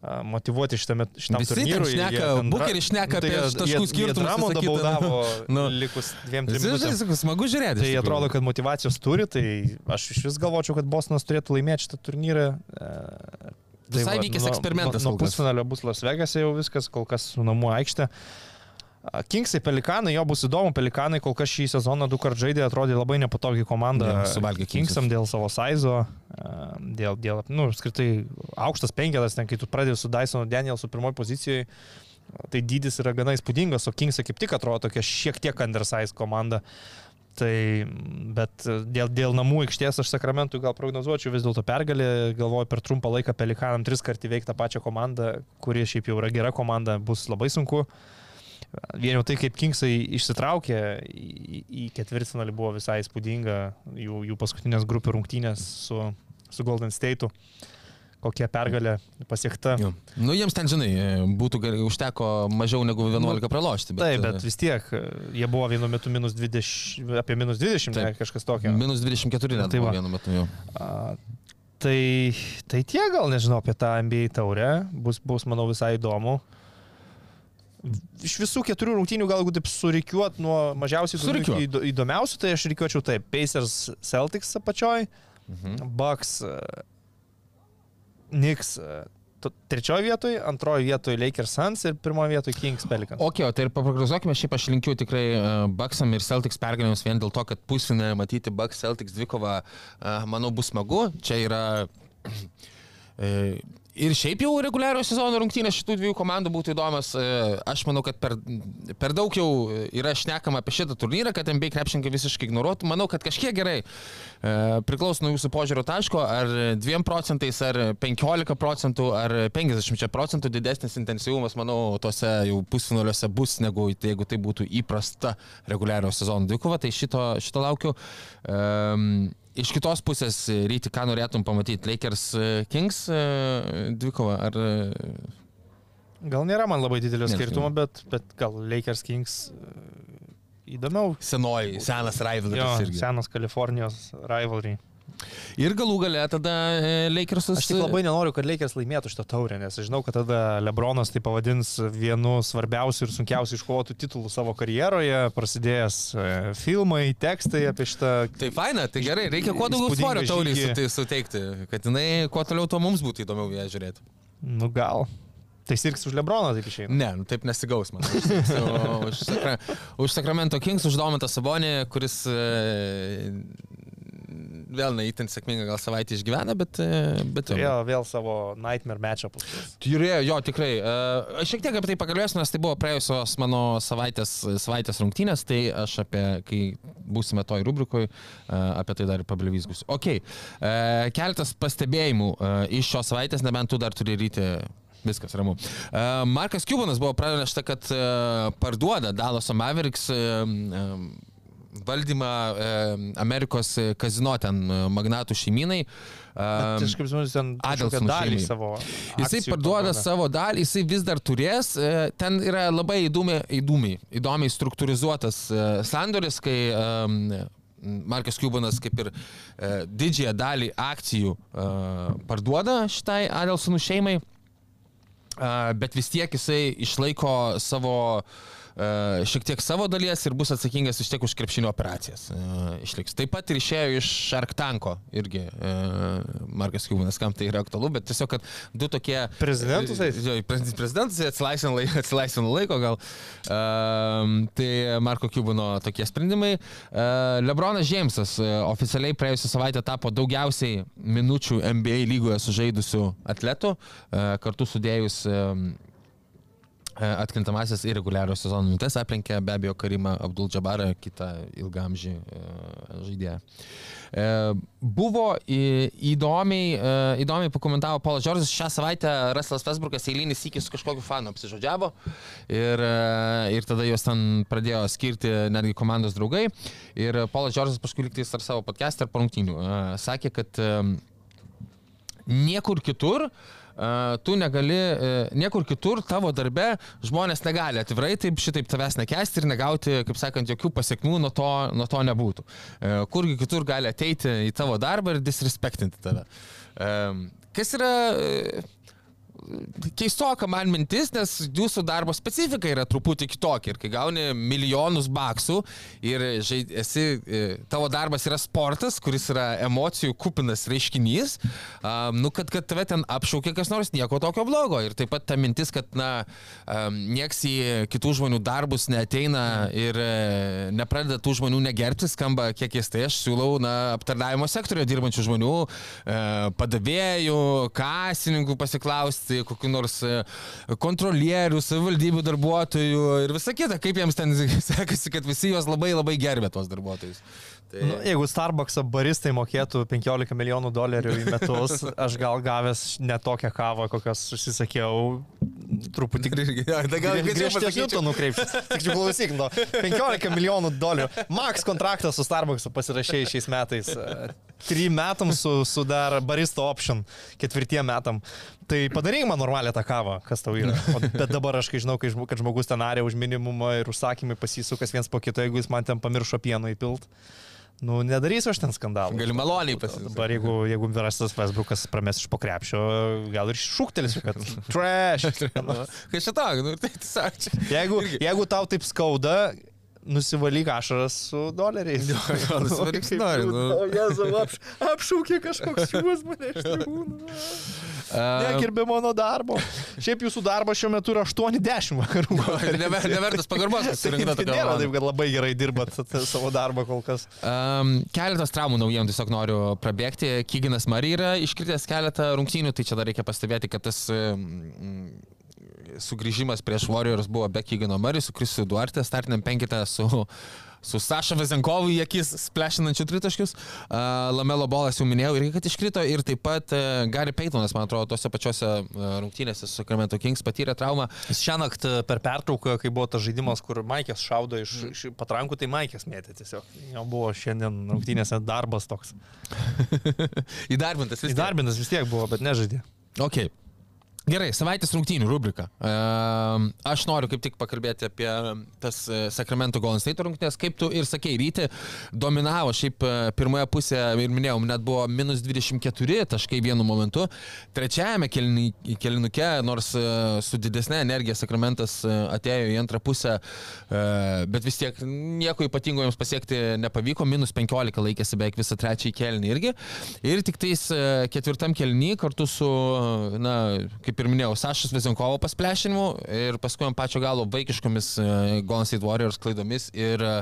[SPEAKER 2] Motivuoti šitame, šitam
[SPEAKER 1] Visi
[SPEAKER 2] turnyrui.
[SPEAKER 1] šneka, Bucheris šneka
[SPEAKER 2] nu, tai
[SPEAKER 1] apie taškų
[SPEAKER 2] jie-
[SPEAKER 1] skirtumus,
[SPEAKER 2] Jie Dramondą
[SPEAKER 1] visa kita,
[SPEAKER 2] baudavo
[SPEAKER 1] nu.
[SPEAKER 2] likus dviem, trim
[SPEAKER 1] smagu žiūrėti.
[SPEAKER 2] Tai atrodo, kad motivacijos turi, tai aš iš vis galvočiau, kad Bostonas turėtų laimėti šitą turnyrą. E,
[SPEAKER 1] Visai vykęs eksperimentas
[SPEAKER 2] Nuo, nuo pusfinalio bus Las Vegas'e jau viskas, kol kas su namų aikštė. A, Kingsai Pelikanai, jo bus įdomu, Pelikanai kol kas šį sezoną du kart žaidė, atrodė labai nepatogi komanda.
[SPEAKER 1] Jo, suvalgė.
[SPEAKER 2] Kingsam dėl savo sizo, a, dėl, dėl nu, skirtai aukštas penketas, ten kai tu pradėjai su Dysonu Danielsu pirmoji pozicijoje, tai dydis yra gana įspūdingas, o Kingsai kaip tik atrodo tokia šiek tiek undersize komanda. Tai, bet dėl, dėl namų aikštės aš Sakramentui gal prognozuočiau vis dėlto pergalį, galvoju per trumpą laiką Pelikanam tris kartų įveikti tą pačią komandą, kuri šiaip jau yra gera komanda, bus labai sunku. Vien jau tai, kaip Kingsai išsitraukė į, į ketvirtfinalį buvo visai įspūdinga, jų, jų paskutinės grupių rungtynės su, su Golden State'u, kokia pergalė pasiekta.
[SPEAKER 1] Jo. Nu, jiems ten, žinai, būtų gerai, užteko mažiau negu 11 pralošti. Bet,
[SPEAKER 2] Taip, bet vis tiek, jie buvo vienu metu minus 20, apie minus 20, ne,
[SPEAKER 1] Taip.
[SPEAKER 2] kažkas tokio.
[SPEAKER 1] Minus 24 net
[SPEAKER 2] Tai
[SPEAKER 1] buvo vienu metu jau.
[SPEAKER 2] A, tai, tai tie gal nežinau apie tą NBA taurę, bus, bus manau visai įdomu. Iš visų keturių rungtynių galbūt taip surikiuot nuo mažiausiai įdo- įdomiausių, tai aš reikiuočiau taip. Pacers Celtics apačioj,
[SPEAKER 1] Mhm.
[SPEAKER 2] Bucks, e, Knicks e, trečioje vietoje, antroje vietoje Lakers Suns ir pirmoje vietoje Kings Pelicans.
[SPEAKER 1] Ok, tai ir paprognozuokime, šiaip aš linkiu tikrai uh, Bucksam ir Celtics pergalėms vien dėl to, kad pusfinė matyti Bucks Celtics dvikovą, uh, manau, bus smagu. Čia yra e, Ir šiaip jau reguliario sezono rungtynės šitų dviejų komandų būtų įdomios. E, Aš manau, kad per, per daug jau yra šnekama apie šitą turnyrą, kad MB krepšininkai visiškai ignoruotų. Manau, kad kažkiek gerai. E, Priklauso nuo jūsų požiūrio taško, ar 2 procentais, ar 15 procentų, ar 50 procentų didesnis intensyvumas, manau, tose jau pusfinaliuose bus, negu jeigu tai būtų įprasta reguliario sezono dvikova. Tai šito, šito laukiu. Um, Iš kitos pusės, ryti, ką norėtum pamatyti? Lakers e, Kings e, dvikova ar... e,
[SPEAKER 2] Gal nėra man labai didelio
[SPEAKER 1] Nėra
[SPEAKER 2] skirtumo, bet, bet gal Lakers Kings įdomiau.
[SPEAKER 1] Senoji, senas
[SPEAKER 2] Jo,
[SPEAKER 1] rivalas irgi.
[SPEAKER 2] senas Kalifornijos rivalry.
[SPEAKER 1] Ir galų gale tada e, Lakersus.
[SPEAKER 2] Aš tik labai nenoriu, kad Lakers laimėtų šitą taurę, nes aš žinau, kad tada Lebronas tai pavadins vienu svarbiausiu ir sunkiausiu iškovotų titulų savo karjeroje, prasidėjęs e, filmai, tekstai apie šitą.
[SPEAKER 1] Tai faina, tai gerai, reikia kuo daugiau svorio sute- suteikti, kad jinai kuo toliau, tuo mums būtų įdomiau ją žiūrėti.
[SPEAKER 2] Nu gal. Tai sirgs už Lebroną, taip išeina.
[SPEAKER 1] Ne, nu, taip nesigaus man. Už, Sakra, už Sacramento Kings, už Domantą Sabonį, kuris e, vėl neįtin sėkmingą gal savaitę išgyvena, bet... e, bet
[SPEAKER 2] Turėjo vėl savo Nightmare matchupus.
[SPEAKER 1] Turėjo, jo, tikrai. E, Aš šiek tiek apie tai pakalbėsiu, nes tai buvo praėjusios mano savaitės, savaitės rungtynės, tai aš apie, kai būsime toj rubrikoje, apie tai dar ir pablivysgusiu. Ok, e, keletas pastebėjimų e, iš šios savaitės, nebent tu dar turi ryti. Viskas ramu. E, Markas Kubanas buvo pranešta, kad e, parduoda Dalaso Mavericks e, e, valdymą e, Amerikos kazino ten e, magnatų šeiminai.
[SPEAKER 2] Tai aš kaip žinau, ten kažkokią dalį
[SPEAKER 1] šeimai.
[SPEAKER 2] savo.
[SPEAKER 1] Jisai parduoda
[SPEAKER 2] parduoda.
[SPEAKER 1] savo dalį, jisai vis dar turės. e, Ten yra labai įdomi, įdomiai, įdomiai struktūrizuotas e, sandoris, kai Markas Kubanas kaip ir e, didžiąją dalį akcijų e, parduoda šitai Adelsonų šeimai, e, bet vis tiek jisai išlaiko savo e, šiek tiek savo dalies ir bus atsakingas vis tiek už krepšinio operacijas. E, išliks. Taip pat ir išėjo iš Shark Tanko irgi e, Markas Kubanas, kam tai yra aktualu, bet tiesiog, kad du tokie...
[SPEAKER 2] Prezidentus eis?
[SPEAKER 1] Jo, prez- prezidentas atsilaisvino laiko, atsilaisvino laiko gal. Tai Marko Kubino tokie sprendimai. Lebronas Džeimsas oficialiai praėjusią savaitę tapo daugiausiai minučių NBA lygoje sužaidusių atletų, kartu sudėjus atkrintamasis ir reguliario sezono minutės aplenkė be abejo Karimą Abdul Džabarą, kitą ilgamžį e, žaidėją. E, Buvo įdomiai, e, įdomiai pakomentavo Paulas Džordžas, šią savaitę Russellas Westbrookas eilinis įkis su kažkokiu fanu apsižodžiavo ir, e, ir tada juos ten pradėjo skirti netgi komandos draugai. Ir Paulas Džordžas paskui liktais ar savo podcast'ą ar parungtinių e, sakė, kad e, niekur kitur Uh, tu negali, uh, niekur kitur tavo darbe žmonės negali atvirai taip šitaip tavęs nekesti ir negauti, kaip sakant, jokių pasiekmių nuo to, nuo to nebūtų. Uh, kurgi kitur gali ateiti į tavo darbą ir disrespektinti tave. Um, kas yra keistoka man mintis, nes jūsų darbo specifika yra truputį kitokia. Ir kai gauni milijonus baksų ir esi, e, tavo darbas yra sportas, kuris yra emocijų kupinas reiškinys, nu, kad, kad tave ten apšaukė kas nors, nieko tokio blogo. Ir taip pat ta mintis, kad, na, nieks į kitų žmonių darbus neteina ir e, nepradeda tų žmonių negerbti, skamba kiek keistai. Aš siūlau, na, aptarnavimo sektoriuje dirbančių žmonių, e, padavėjų, kasininkų pasiklausti, kokiu nors e, kontrolierių, savivaldybių darbuotojų ir visa kita, kaip jiems ten sekasi, kad visi juos labai labai gerbė tos darbuotojus. Tai...
[SPEAKER 2] Nu, jeigu Starbucks baristai mokėtų 15 milijonų dolerių į metus, aš gal gavęs ne tokią kavą, kokios užsisakiau, truputį
[SPEAKER 1] Ja, tai gal
[SPEAKER 2] griežtesnių tonų kreipčiau. Tik čia klausyk, nu, 15 milijonų dolerių. Max kontraktą su Starbucks pasirašėjai šiais metais. Trim metam su, su dar baristo option, ketvirtiem metam. Tai padaryk man normalią tą kavą, kas tau yra. O, bet dabar aš, kai žinau, kai žmo- kad žmogus ten arė už minimumą ir užsakymai pasisukas viens po kito, jeigu jis man ten pamiršo pieno įpilt. Nu, nedarysiu aš ten skandalą.
[SPEAKER 1] Gali maloniai pasisakyti.
[SPEAKER 2] Dabar jeigu, jeigu Rastas Facebookas prames iš pokrepšio, gal ir šūktelėsiu, kad trash. Nu,
[SPEAKER 1] Kai šitą, nu, tai tiesiog čia.
[SPEAKER 2] Jeigu, jeigu tau taip skauda, nusivalyk ašaras su doleriais.
[SPEAKER 1] jo, nusivalyk su doleriais, nu.
[SPEAKER 2] O Jėzau, apš, apšaukė kažkoks jūs mane iš.
[SPEAKER 1] Uh,
[SPEAKER 2] Negerbė mano darbo. Šiaip jūsų darbas šiuo metu yra 80 vakarų.
[SPEAKER 1] never, nevertas pagarbos, kad
[SPEAKER 2] Tai
[SPEAKER 1] surinkta tokia
[SPEAKER 2] nėra taip, kad labai gerai dirbat savo darbą kol kas.
[SPEAKER 1] Um, keletas traumų naujienų tiesiog noriu prabėgti. Kyginas Mari yra iškritęs keletą rungtynių, tai čia dar reikia pastebėti, kad tas um, sugrįžimas prieš Warriors buvo be Kygino Mari, su Krisiu Duarte, startiniam penkitą su, su Saša Vezenkovu į akis splešinančių tritaškius. Uh, Lamelo bolas jau minėjau irgi, kad iškrito ir taip pat uh, Gary Paytonas, man atrodo, tose pačiose uh, rungtynėse su Sacramento Kings patyrė traumą.
[SPEAKER 2] Jis šią naktį per pertrauką, kai buvo tas žaidimas, kur Maikės šaudo iš, iš patrankų, tai Maikės mėtė tiesiog. Jo buvo šiandien rungtynėse darbas toks.
[SPEAKER 1] Įdarbintas vis tiek.
[SPEAKER 2] Įdarbintas vis tiek buvo, bet nežaidė.
[SPEAKER 1] Ok. Gerai, savaitės rungtynių rubrika. Ehm, Aš noriu kaip tik pakalbėti apie tas e, Sacramento Golden State rungtynės. Kaip tu ir sakei, ryti dominavo šiaip e, pirmoje pusėje ir minėjau, net buvo minus 24 taškai vienu momentu. Trečiajame kelinuke, nors e, su didesnė energija Sacramentas atėjo į antrą pusę, bet vis tiek nieko ypatingo jiems pasiekti nepavyko. Minus 15 laikėsi beveik visą trečiąjį kelnį irgi. Ir tik tais ketvirtam kelnį kartu su, na, kaip ir minėjau, Sašas Vezinkovo pasplešinimu ir paskui ant pačio galo vaikiškomis e, Golden State Warriors klaidomis ir e,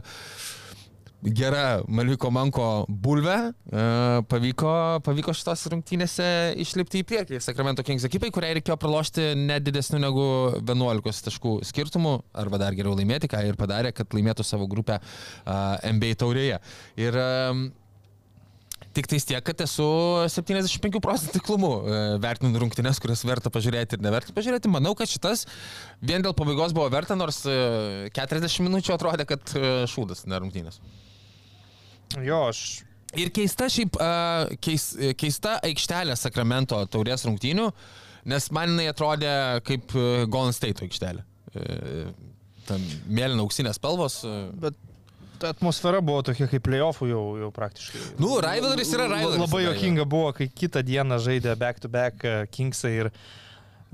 [SPEAKER 1] gera Maliko Manko bulvė e, pavyko, pavyko šitos rungtynėse išlipti į priekį Sacramento Kings ekipai, kuriai reikėjo pralošti nedidesnių negu 11 taškų skirtumų, arba dar geriau laimėti, ką ir padarė, kad laimėtų savo grupę NBA taurėje. Ir e, Tik tais tiek, kad esu 75 procentų tiklumų e, vertinant rungtynes, kurias verta pažiūrėti ir neverta pažiūrėti. Manau, kad šitas vien dėl pabaigos buvo verta, nors e, 40 minučių atrodė, kad e, šūdas, ne rungtynės.
[SPEAKER 2] Jo, aš
[SPEAKER 1] Ir keista šiaip, keis, keista aikštelė Sakramento taurės rungtynių, nes man jinai atrodė kaip Golden State aikštelė. Tam mėlyna auksinės spalvos.
[SPEAKER 2] Bet atmosfera buvo tokia kaip playoffų jau, jau praktiškai.
[SPEAKER 1] Nu, rivalrys yra rivalrys,
[SPEAKER 2] Labai jokinga buvo, kai kitą dieną žaidė back-to-back e, Kingsai ir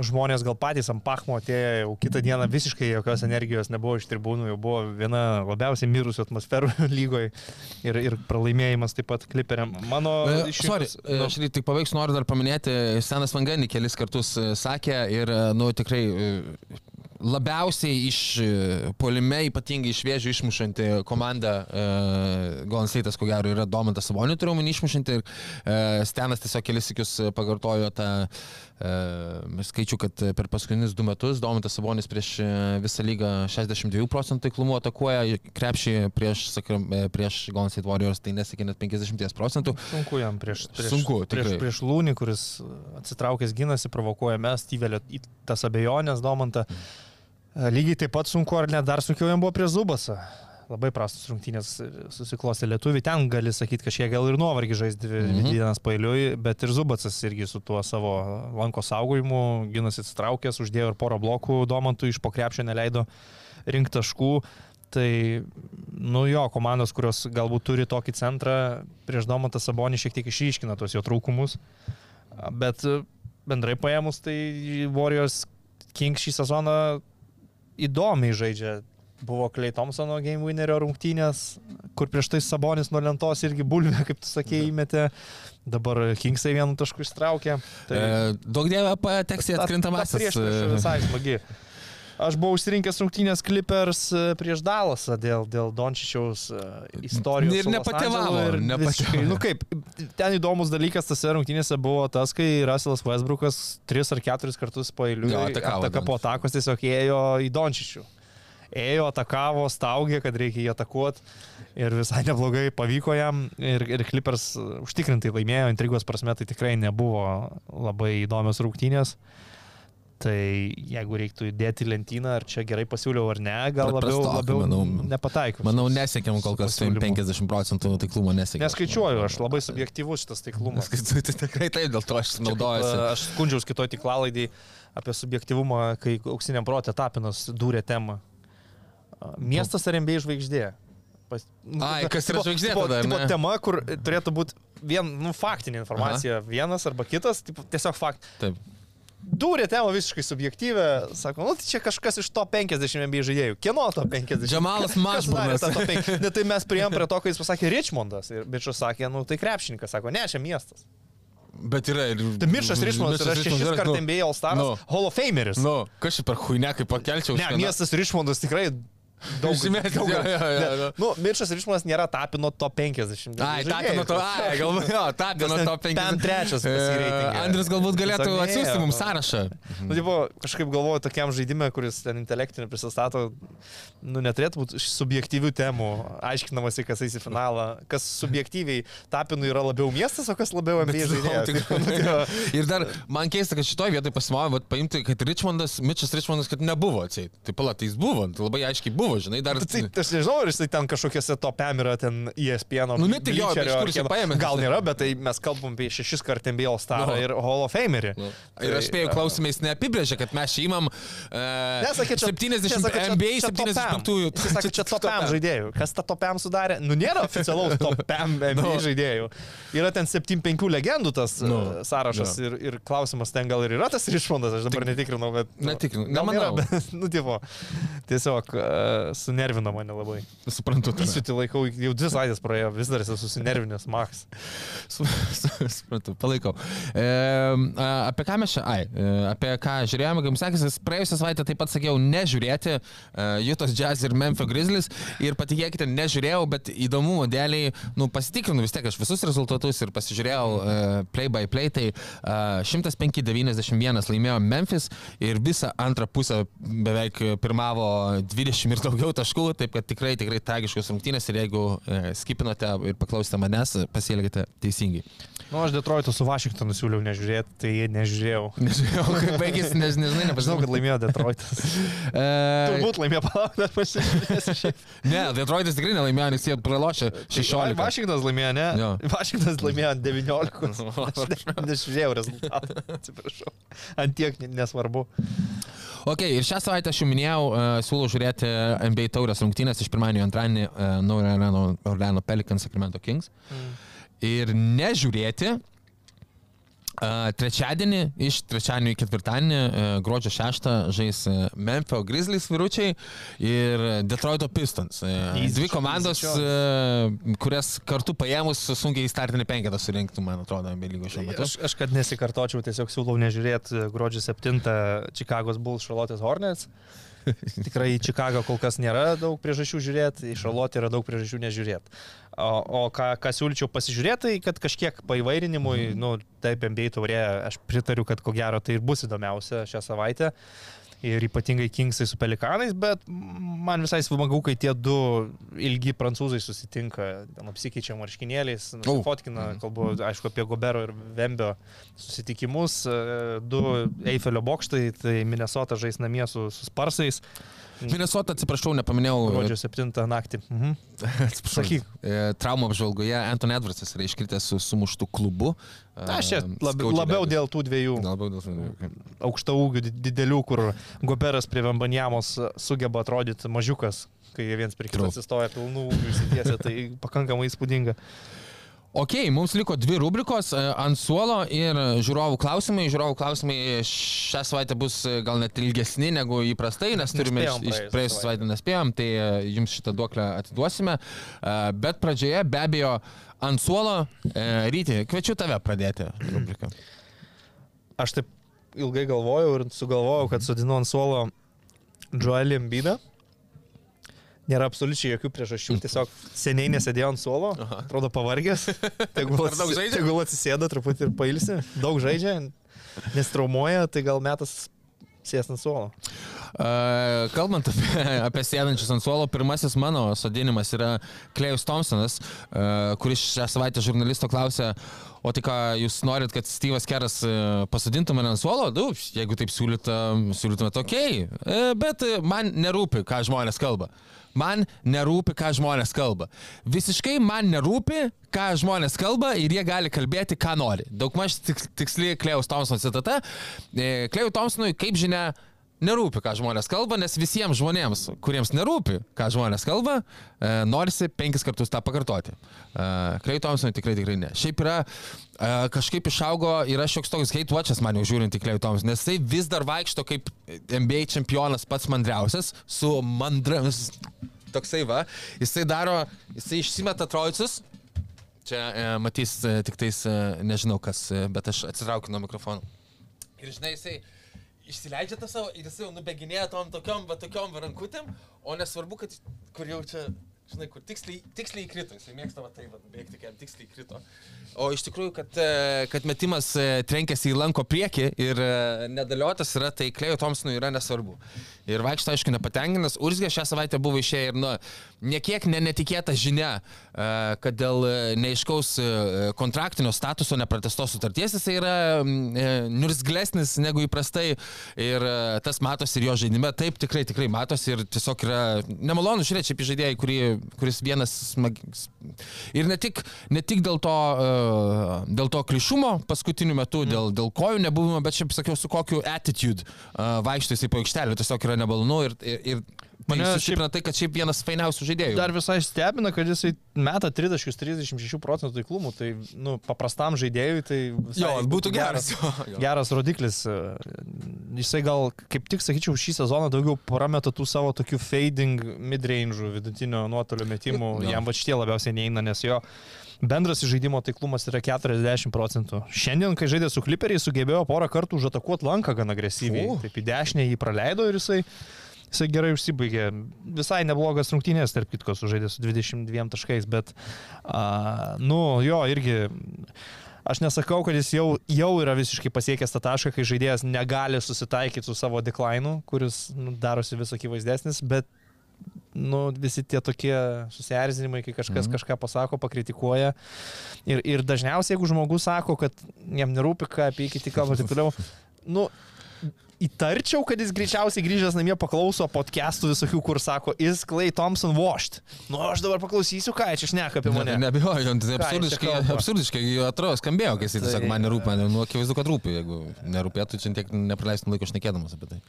[SPEAKER 2] žmonės gal patys ant pachmo atėjo, jau kitą dieną visiškai jokios energijos nebuvo iš tribūnų, jau buvo viena labiausiai mirusių atmosferų lygoje ir, ir pralaimėjimas taip pat kliperiam. Mano...
[SPEAKER 1] E,
[SPEAKER 2] išrinktas-
[SPEAKER 1] Sorry, e, aš tik pabaigs noriu dar paminėti, Senas Vanganį kelis kartus e, sakė ir, nu, tikrai labiausiai iš e, polime, ypatingai iš vėžių išmušanti komanda uh, Golden State'as, ko gero, yra Domantas Sabonį, turiu omeny išmušanti ir uh, Stenas tiesiog kelis sikius pakartojo tą uh, skaičių, kad per paskutinius du metus Domantas Sabonis prieš visą lygą 62 procentų taiklumu atakuoja, krepšį prieš, sakykime, prieš Golden State Warriors tai nesiekia net 50 procentų.
[SPEAKER 2] Sunku jam prieš, prieš,
[SPEAKER 1] Sunku,
[SPEAKER 2] prieš,
[SPEAKER 1] tikrai.
[SPEAKER 2] prieš Lūnį, kuris atsitraukęs gynasi, provokuoja mes, įvelia į tas abejonės Domantą. E, Lygiai taip pat sunku, ar net dar sunkiau jam buvo prie Zubasą. Labai prastos rungtynės susiklostė lietuvių. Ten gali sakyti, kažkiek gal ir nuovargį žais dvi,
[SPEAKER 1] Mhm.
[SPEAKER 2] dienas pailiui, bet ir Zubacas irgi su tuo savo lanko saugojimu, gynasi atsitraukęs, uždėjo ir porą blokų Domantui, iš pokrepšio neleido rinkti taškų. Tai, nu jo, komandos, kurios galbūt turi tokį centrą, prieš Domantą Sabonį šiek tiek išryškina tos jo trūkumus. Bet e, bendrai paėmus, tai Warriors King šį sezoną įdomiai žaidžia. Buvo Clay Thompsono game winnerio rungtynės, kur prieš tai Sabonis nuo lentos irgi bulvė, kaip tu sakėjai, įmetė. Dabar Kingsai vienu tašku ištraukė.
[SPEAKER 1] Tai... E, daug dievė pateks į atkrintamasis.
[SPEAKER 2] Prieš visai smagi. Aš buvau užsirinkęs rungtynės Clippers e, prieš Dalasą dėl, dėl Dončičiaus e, istorijos.
[SPEAKER 1] Ir nepatėvavo,
[SPEAKER 2] ir
[SPEAKER 1] nepatėvavo.
[SPEAKER 2] Nu kaip, ten įdomus dalykas tose rungtynėse buvo tas, kai Russellas Westbrookas tris ar keturis kartus pailiui ataka po atakos tiesiog ėjo į Dončičių. Ėjo, atakavo, staugė, kad reikia jį atakuoti ir visai neblogai pavyko jam ir, ir Clippers užtikrintai laimėjo, intrigos prasme tai tikrai nebuvo labai įdomios rungtynės. Tai jeigu reiktų įdėti lentyną, ar čia gerai pasiūliau ar ne, gal labiau,
[SPEAKER 1] prastokai,
[SPEAKER 2] labiau
[SPEAKER 1] manau.
[SPEAKER 2] nepataikiau.
[SPEAKER 1] Manau, nesiekėm kol kas
[SPEAKER 2] su pasiūlymu.
[SPEAKER 1] 50 procentų taiklumo nesiekėm.
[SPEAKER 2] Neskaičiuoju, aš labai subjektyvus šitas taiklumas.
[SPEAKER 1] Neskaičiuoju, tai tikrai taip, dėl to aš naudojuosi.
[SPEAKER 2] Aš skundžiaus kitoj tiklalaidai apie subjektivumą, kai auksiniam protė tapinas dūrė temą. Miestas ar MBA žvaigždė? Pas... nu,
[SPEAKER 1] Ai, kas yra žvaigždė
[SPEAKER 2] tipo
[SPEAKER 1] ne?
[SPEAKER 2] tema, kur turėtų būti vien, nu, faktinė informacija, Aha. vienas arba kitas, tipo, tiesiog fakt.
[SPEAKER 1] Taip.
[SPEAKER 2] Dūrė temą visiškai subjektyvę, sako, nu tai čia kažkas iš to 50 MBA žaidėjų. Kieno to 50?
[SPEAKER 1] Džamalas
[SPEAKER 2] 50? Ne, tai mes priėm prie to, kai jis pasakė Richmondas. Ir bičias sakė, nu tai krepšininkas, sako, ne, čia miestas.
[SPEAKER 1] Bet yra ir...
[SPEAKER 2] Tai Miršas Richmondas yra šešis kartų NBA All Stars,
[SPEAKER 1] nu.
[SPEAKER 2] Hall of Fameris.
[SPEAKER 1] Nu, kas čia per huinę, kaip pakelčiau?
[SPEAKER 2] Ne, miestas Richmondas tikrai daug.
[SPEAKER 1] Žymėtis,
[SPEAKER 2] daug-
[SPEAKER 1] jo, jo, jo, jo.
[SPEAKER 2] Nu, Miršas Richmondas nėra tapino top 50.
[SPEAKER 1] Ai, tapino to, ai, galbūt, jo, tapino to
[SPEAKER 2] ten-
[SPEAKER 1] 50.
[SPEAKER 2] ten trečias
[SPEAKER 1] Andris galbūt galėtų
[SPEAKER 2] Tiesiog
[SPEAKER 1] atsiųsti mums
[SPEAKER 2] nu.
[SPEAKER 1] sąrašą.
[SPEAKER 2] Nu, tipo, kažkaip galvoju, tokiam žaidimui, kuris ten intelektinį prisistato, nu, neturėtų būti subjektyvių temų, aiškinamasi, kas eis į finalą, kas subjektyviai tapinų yra labiau miestas, o kas labiau NBA žaidėjas.
[SPEAKER 1] Ir dar man keista, kad šitoje vietoje pasimavo, vat paimti, kad Richmondas, Mitchas Richmondas, kad nebuvo atsieit. Tai pala, tai jis buvo, tai labai aiškiai buvo, žinai, dar...
[SPEAKER 2] Tai, aš nežinau, ar jisai ten kažkokiuose topiam yra ten E ESPN.
[SPEAKER 1] Nu, ne tik jo, bet iš kur jisai paėmė?
[SPEAKER 2] Gal nėra, bet tai mes kalbam apie šešis kartų NBA All Star
[SPEAKER 1] Nu.
[SPEAKER 2] ir Hall of Famerį.
[SPEAKER 1] Nu, Ir aš spėjau klausimais neapibrėžė, kad mes čia įmam uh,
[SPEAKER 2] Nesakė, čia
[SPEAKER 1] 70
[SPEAKER 2] čia,
[SPEAKER 1] NBA
[SPEAKER 2] čia top
[SPEAKER 1] 75-ųjų.
[SPEAKER 2] Jis sakė, čia topiam žaidėjų. Kas tą topiam sudarė? Nu, nėra oficialaus topiam NBA
[SPEAKER 1] Nu.
[SPEAKER 2] žaidėjų. Yra ten 7-5 legendų tas
[SPEAKER 1] Nu,
[SPEAKER 2] uh, sąrašas ir, ir klausimas ten gal ir yra tas Richmondas, aš dabar netikrinau, bet... nu,
[SPEAKER 1] Netikrinau,
[SPEAKER 2] gal nėra,
[SPEAKER 1] nemanau.
[SPEAKER 2] bet, nu, tipo, tiesiog uh, sunervino mane labai.
[SPEAKER 1] Suprantu, tai.
[SPEAKER 2] Įsiuti laikau, jau dvi savaitės praėjo, vis dar esu susinervinęs, Max.
[SPEAKER 1] Su- su- Suprantu, palaikau. E, apie ką mes čia? Ai, e, apie ką žiūrėjome, kaip jums sekėsi, praėjusią savaitę taip pat sakiau nežiūrėti e, Jutos Jazz ir Memphis Grizzlies ir patikėkite, nežiūrėjau, bet įdomumo dėliai, nu, pasitikrinu vis tiek aš visus rezultatus ir pasižiūrėjau e, play by play, tai e, 105-91 laimėjo Memphis ir visą antrą pusę beveik pirmavo 20 ir daugiau taškų, taip kad tikrai, tikrai tragiškos rungtynės ir jeigu e, skipinote ir paklausėte manęs, pasielgite teisingai.
[SPEAKER 2] Nu, aš Detroito su Vašingtonu siūliau nežiūrėti, tai nežiūrėjau.
[SPEAKER 1] Nežinau, kaip baigėsi, nes nežinai,
[SPEAKER 2] Žinau,
[SPEAKER 1] nepažinau,
[SPEAKER 2] kad laimėjo Detroitas.
[SPEAKER 1] E,
[SPEAKER 2] Turbūt laimėjo palauk, bet pasižiūrėsiu
[SPEAKER 1] ne, Detroitas tikrai nelaimėjo, nes jie pralošė 16.
[SPEAKER 2] Vašingtonas laimėjo, ne?
[SPEAKER 1] Jo.
[SPEAKER 2] Vašingtonas laimėjo ant 19. Aš ne- Nežiūrėjau rezultatą, atsiprašau. Ant tiek ne- nesvarbu.
[SPEAKER 1] Ok, ir šią savaitę aš jau minėjau, uh, siūlau žiūrėti NBA taurės rungtynės iš pirmadienio į antradienį uh, Naujo Orleano, Pelicans Sacramento Kings. Mm. Ir nežiūrėti trečiadienį, iš trečiadienio į ketvirtadienį, uh, gruodžio 6 žais uh, Memphio Grizzlies vyručiai ir Detroito Pistons.
[SPEAKER 2] Easy
[SPEAKER 1] dvi komandos, kurias kartu paėmus sunkiai startinį penketą surinktų, man atrodo, NBA lygos šiuo metu.
[SPEAKER 2] Aš, aš kad nesikartočiau, tiesiog siūlau nežiūrėti gruodžio 7 Čikagos Bulls Charlotte's Hornets. Tikrai į Čikagą kol kas nėra daug priežasčių žiūrėti, į Charlotte yra daug priežasčių nežiūrėti. O, o ką, ką siūlyčiau pasižiūrėti, tai kad kažkiek paivairinimui,
[SPEAKER 1] Mhm.
[SPEAKER 2] nu, taip MBA taurė, aš pritariu, kad ko gero tai ir bus įdomiausia šią savaitę. Ir ypatingai Kingsai su Pelikanais, bet man visai smagu, kai tie du ilgi prancūzai susitinka, apsikeičia marškinėliais, fotkina, kalbu, aišku, apie Gobero ir Vembio susitikimus, e, du Eifelio bokštai, tai Minnesota žais namie su, su Sparsais,
[SPEAKER 1] Minnesota, atsiprašau, nepaminėjau.
[SPEAKER 2] gruodžio 7 naktį. Mhm.
[SPEAKER 1] Atsiprašau.
[SPEAKER 2] Sakyk.
[SPEAKER 1] E, Traumų apžvalgoje Anton Edwardsas yra iškritęs su sumuštu klubu.
[SPEAKER 2] Aš čia
[SPEAKER 1] E,
[SPEAKER 2] lab,
[SPEAKER 1] skaudžiai
[SPEAKER 2] labiau
[SPEAKER 1] abejo.
[SPEAKER 2] dėl tų dviejų
[SPEAKER 1] Labiau dėl tų.
[SPEAKER 2] aukšta ūgių di- didelių, kur Goberas prie Vambanjamos sugeba atrodyti mažiukas, kai jie viens prie kito atsistoja pilnų ūgių įsitiesia, tai pakankamai įspūdinga.
[SPEAKER 1] Ok, mums liko dvi rubrikos e, ant suolo ir žiūrovų klausimai. Žiūrovų klausimai šią savaitę bus e, gal net ilgesni negu įprastai, nes turime iš,
[SPEAKER 2] praėjusią
[SPEAKER 1] savaitę nespėjom, tai e, jums šitą duoklę atiduosime. Bet pradžioje be abejo ant suolo, ryti, kviečiu tave pradėti rubriką.
[SPEAKER 2] Aš taip ilgai galvojau ir sugalvojau, kad sudinu ant suolo Joelį Embidą. Nėra absoliučiai jokių priežasčių, tiesiog seniai nesėdėjo ant suolo, atrodo pavargęs. Tegul,
[SPEAKER 1] žaidžia?
[SPEAKER 2] tegul atsisėda truputį ir pailsi. Daug žaidžia, nestraumuoja, tai gal metas sėsti ant suolo.
[SPEAKER 1] Uh, kalbant apie, apie sėdančius ant suolo, pirmasis mano sodinimas yra Klejus Thompsonas, uh, kuris šią savaitę žurnalisto klausė, o tai ką jūs norit, kad Steve'as Keras uh, pasodintų mane ant suolo? Du, jeigu taip siūlytumėte, siūlytumėte ok, uh, bet uh, man nerūpi, ką žmonės kalba. Man nerūpi, ką žmonės kalba. Visiškai man nerūpi, ką žmonės kalba ir jie gali kalbėti, ką nori. Daugmaž tiks- tiksli Klejus Thompsono citata. E, Klejus Thompsonui, kaip žinia, nerūpi, ką žmonės kalba, nes visiems žmonėms, kuriems nerūpi, ką žmonės kalba, e, norisi penkis kartus tą pakartoti. E, Klei Thompsonui tikrai tikrai ne. Šiaip yra, e, kažkaip išaugo, yra šioks toks hate watchas man jau žiūrint į Klei Thompson, nes jisai vis dar vaikšto kaip NBA čempionas pats mandriausias, su mandramis. Toksai va, jisai daro, jisai išsimeta trojicus, Čia e, matys e, tik tais, e, nežinau kas, e, bet aš atsitraukiu nuo mikrofono. Ir žinai, jisai išsileidžia tą savo ir jisai jau nubeginėja tom tokiom, va tokiom rankutėm, o nesvarbu, kad kur jau čia, žinai, kur tiksliai, tiksliai įkrito, jisai mėgsta va tai, va, bėgti, kai jam tiksliai įkrito. O iš tikrųjų, kad, e, kad metimas e, trenkėsi į lanko priekį ir e, nedaliotas yra, tai Klejo Thompsonui yra nesvarbu. Ir vaikšto, aišku, nepatenkinęs. Urzgė šią savaitę buvo išėję ir, nu, niekiek ne netikėta žinia, kad dėl neaiškaus e, kontraktinio statuso nepratestos sutarties jisai yra niurzglesnis negu įprastai ir tas matosi ir jo žaidime. Taip, tikrai, tikrai matosi ir tiesiog yra nemalonu žiūrėti šiaip į žaidėją, kuris vienas smag... Ir ne tik, ne tik dėl to, dėl to klišumo paskutiniu metu, dėl, dėl kojų nebuvimo, bet šiaip sakiau, su kokiu attitude e, vaikšto jisai po aikštelę, tiesiog yra nemalonu ir, ir, ir
[SPEAKER 2] Mane
[SPEAKER 1] mane sustiprina tai, kad šiaip vienas fainiausių žaidėjų.
[SPEAKER 2] Dar visai stebina, kad jisai meta 30-36 procentų taiklumų, tai nu, paprastam žaidėjui tai visai
[SPEAKER 1] Jo, būtų geras. Jo.
[SPEAKER 2] Geras rodiklis. Jisai gal, kaip tik sakyčiau, šį sezoną daugiau parameta tų savo tokių fading midrange vidutinio nuotolio metimų.
[SPEAKER 1] Jo.
[SPEAKER 2] Jam va šitie labiausiai neina, nes jo bendras žaidimo taiklumas yra 40 procentų. Šiandien, kai žaidė su kliperiai, sugebėjo porą kartų užatakuoti lanką gan agresyviai.
[SPEAKER 1] U.
[SPEAKER 2] Taip į dešinę jį praleido ir jisai Jisai gerai užsibaigė. Visai neblogas rungtynės, tarp kitko, sužaidė su 22 taškais, bet, a, nu, jo, irgi. Aš nesakau, kad jis jau, jau yra visiškai pasiekęs tą tašką, kai žaidėjas negali susitaikyti su savo deklainu, kuris nu, darosi vis akivaizdesnis, bet nu, visi tie tokie susierzinimai, kai kažkas
[SPEAKER 1] Mhm.
[SPEAKER 2] kažką pasako, pakritikuoja. Ir, ir dažniausiai, jeigu žmogus sako, kad jam nerūpi, ką apie jį kiti kalba ir taip toliau, nu, įtarčiau, kad jis greičiausiai grįžęs namie paklauso podcastų visokių, kur sako, is Clay Thompson washed. Nu, aš dabar paklausysiu, ką čia šneka apie mane.
[SPEAKER 1] Ne, nebejoju, tai absurdiškai, absurdiškai atrodo, skambėjo, kai jis tiesiog
[SPEAKER 2] Tai-
[SPEAKER 1] man nerūpi, nu, akivaizdu, kad rūpi, jeigu nerūpėtų, čia tiek nepraleistum laiko šnekėdamas apie tai.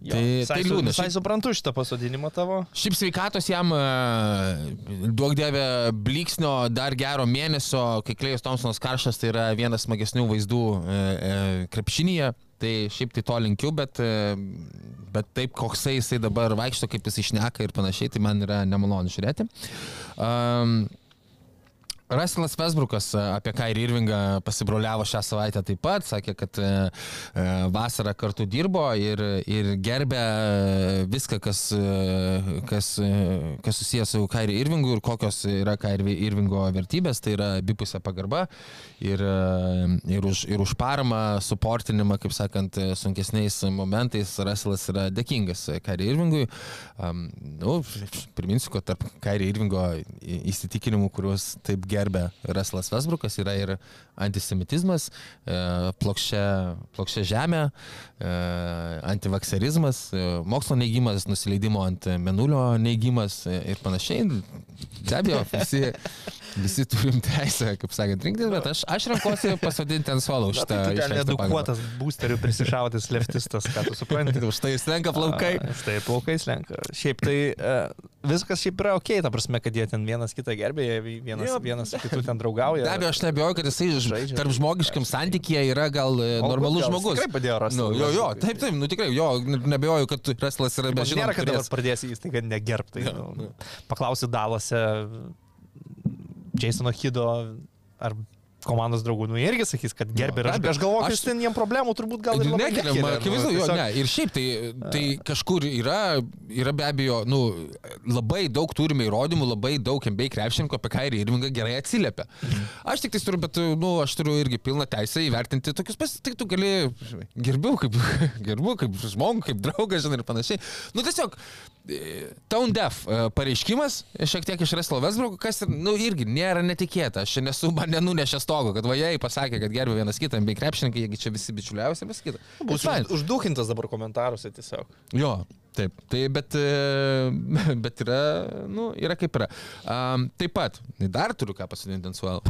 [SPEAKER 2] Jo,
[SPEAKER 1] Tai,
[SPEAKER 2] visai
[SPEAKER 1] tai liūdna. Šiaip,
[SPEAKER 2] suprantu šitą pasodinimą tavo.
[SPEAKER 1] šiaip sveikatos jam, e, duok dievė, bliksnio dar gero mėnesio, kai Klejus Thompsonas karštas, tai yra vienas smagesnių vaizdų e, e, krepšinėje. Tai šiaip tai to linkiu, bet, e, bet taip, koksai jisai dabar vaikšto, kaip jis išneka ir panašiai, tai man yra nemalonu žiūrėti. Um, Russellas Westbrookas e, apie Kairį Irvingą pasibroliavo šią savaitę taip pat, sakė, kad e, e, vasarą kartu dirbo ir, ir gerbė viską, kas, kas, kas susijęs su Kairį Irvingu ir kokios yra Kairį Irvingo vertybės, tai yra abipusė pagarba ir, ir, už, ir už paramą, suportinimą, kaip sakant, sunkesniais momentais Russellas yra dėkingas Kairį Irvingui. Um, nu, priminsiu, kad tarp Kairį Irvingo įsitikinimų, kuriuos taip gerbė Russellas Westbrookas, yra ir antisemitizmas, e, plokščia, plokščia žemė, e, antivakserizmas, e, mokslo neigimas, nusileidimo ant menulio neigimas ir panašiai. Be abejo, visi, visi turim teisę, kaip sakant, rinktis, bet aš, aš renkuosi pasodinti ant suolo už tą
[SPEAKER 2] tai ten edukuotas boosterių prisišaudęs leftistas, ką tu supranti.
[SPEAKER 1] Už tai slenka plaukai.
[SPEAKER 2] Štai plaukai slenka. Šiaip tai uh, viskas šiaip yra ok, ta prasme, kad jie ten vienas kitą gerbė, vienas,
[SPEAKER 1] Jo.
[SPEAKER 2] vienas su kitu ten draugauja.
[SPEAKER 1] Be abejo, aš nebejoju, kad jisai
[SPEAKER 2] Žaidžia.
[SPEAKER 1] tarp žmogiškam santykėje yra gal e, normalus žmogus.
[SPEAKER 2] tikrai padėjo rasti
[SPEAKER 1] Nu, jo, jo, taip, taip, nu tikrai, jo, ne- nebejoju, kad Reslas yra
[SPEAKER 2] Man
[SPEAKER 1] bežinoma.
[SPEAKER 2] Nėra, kad dabar pradėsi jis tai, kad negerbtai.
[SPEAKER 1] Jo,
[SPEAKER 2] Nu, paklausi Dalose Jasono Hido ar komandos draugų, nu irgi sakys, kad gerbė. Ir aš, aš galvoju, kad
[SPEAKER 1] Aš-
[SPEAKER 2] ten jiem problemų turbūt gal ir labai
[SPEAKER 1] Nekeliam,
[SPEAKER 2] nekelia, nu,
[SPEAKER 1] akivaizdu, jo, ne. Ir šiaip tai, tai kažkur yra, yra be abejo, nu, labai daug turime įrodymų, labai daug MBA krepšininkų apie Kairį Irvingą gerai atsiliepia. Aš tik tai turiu, bet, nu, aš turiu irgi pilną teisę įvertinti tokius pas, tai tu gali, gerbiu kaip, gerbiu kaip žmogų, kaip draugą, žinai, ir panašiai. Nu, tiesiog, e, Tone Def e, pareiškimas, šiek tiek iš Reslo Vesbruko, kas, ir, nu, irgi nėra netikėta. Aš nesu, man nenunešė stogo, kad vajai pasakė, kad gerbė vienas kitą, bei krepšininkai, jiegi čia visi bičiuliausi, vis kita.
[SPEAKER 2] Bus
[SPEAKER 1] It's fine.
[SPEAKER 2] už- uždukintas dabar komentaruose tiesiog.
[SPEAKER 1] Jo, taip. Tai bet, e, bet yra, nu, yra kaip yra. Um, taip pat, dar turiu ką pasidinti ant suolo.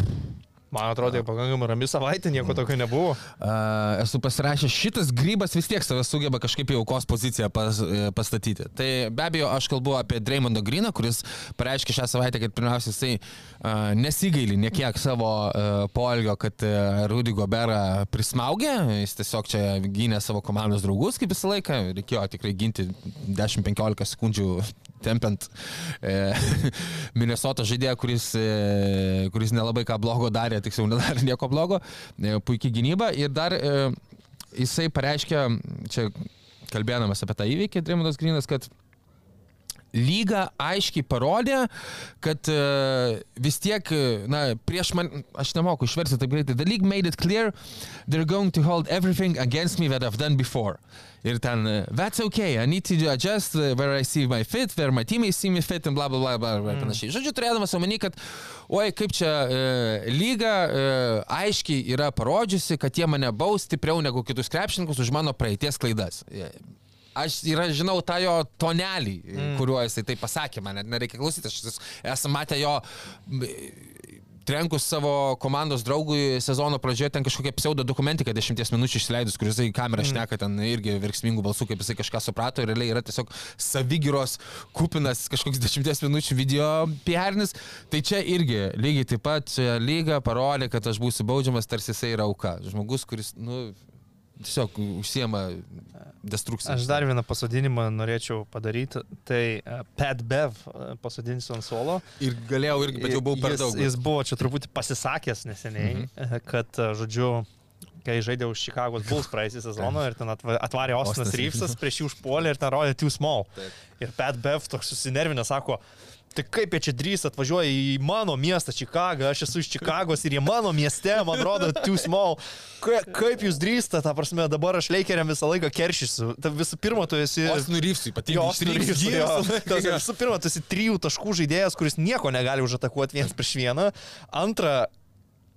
[SPEAKER 2] Man atrodo, pakankamai rami savaitė, nieko tokio nebuvo.
[SPEAKER 1] Uh, esu pasirašęs, šitas grybas vis tiek save sugeba kažkaip į aukos poziciją pas, e, pastatyti. Tai be abejo, aš kalbu apie Dreymondo Griną, kuris pareiškė šią savaitę, kad pirmiausia jisai uh, nesigaili niekiek savo uh, poelgio, kad uh, Rudy Goberą prismaugė, jis tiesiog čia gynė savo komandos draugus kaip visą laiką, reikėjo tikrai ginti 10-15 sekundžių tempiant e, Minnesota žaidėją, kuris, e, kuris nelabai ką blogo darė, tiksliau nedarė nieko blogo, e, puikiai gynyba. Ir dar e, jisai pareiškė, čia kalbėdamas apie tą įvykį, Dremondas Grinas, kad lyga aiškiai parodė, kad uh, vis tiek, e, na, prieš man, aš nemoku išversti taip greitai, the league made it clear they're going to hold everything against me that I've done before. Ir ten, uh, that's okay, I need to adjust where I see my fit, where my teammates see me fit, and bla bla bla bla, bla mm. panašiai. Žodžiu, turėdamas omeny, kad, oi, kaip čia uh, lyga uh, aiškiai yra parodžiusi, kad jie mane baus stipriau negu kitus krepšininkus už mano praeities klaidas. Aš yra, žinau tą jo tonelį, mm. kuriuo jisai tai pasakė, man net nereikia klausytis. Aš esu matę jo trenkus savo komandos draugui sezono pradžioje ten kažkokią pseudo dokumentiką 10 minučių išleidus, kur jisai kamerą šneka ten irgi verksmingų balsų, kaip jisai kažką suprato ir realiai yra tiesiog savigyros kupinas kažkoks 10 minučių video PRnis. Tai čia irgi lygiai taip pat lyga parodė, kad aš būsiu baudžiamas, tarsi jisai yra auka. Žmogus, kuris, nu, tiesiog užsiema destrukcija.
[SPEAKER 2] Aš dar vieną pasodinimą norėčiau padaryti. Tai uh, Pat Bev uh, pasodinsiu ant suolo.
[SPEAKER 1] Ir galėjau irgi, bet jau buvau per
[SPEAKER 2] jis,
[SPEAKER 1] daug.
[SPEAKER 2] Jis buvo čia truputį pasisakęs neseniai, mhm. kad, uh, žodžiu, kai žaidė už Chicago's Bulls praeisį sezoną ir ten atva- atvarė Ostinas Reevesas, prieš jį užpuolė ir ten rodė Too Small.
[SPEAKER 1] Taip.
[SPEAKER 2] Ir Pat Bev toks susinervinęs sako, Tai kaip jie čia drįs atvažiuoja į mano miestą Čikagą, aš esu iš Čikagos ir jie mano mieste, man rodo, too small. Ka, kaip jūs drįstate, ta prasme, dabar aš leikeriam visą laiką keršysiu. Ta visų pirma, tu esi...
[SPEAKER 1] Ryfsui,
[SPEAKER 2] Jo,
[SPEAKER 1] ypatingai
[SPEAKER 2] jo. Tas Visų pirma, tu esi trijų taškų žaidėjas, kuris nieko negali užatakuoti vienas prieš vieną. Antra,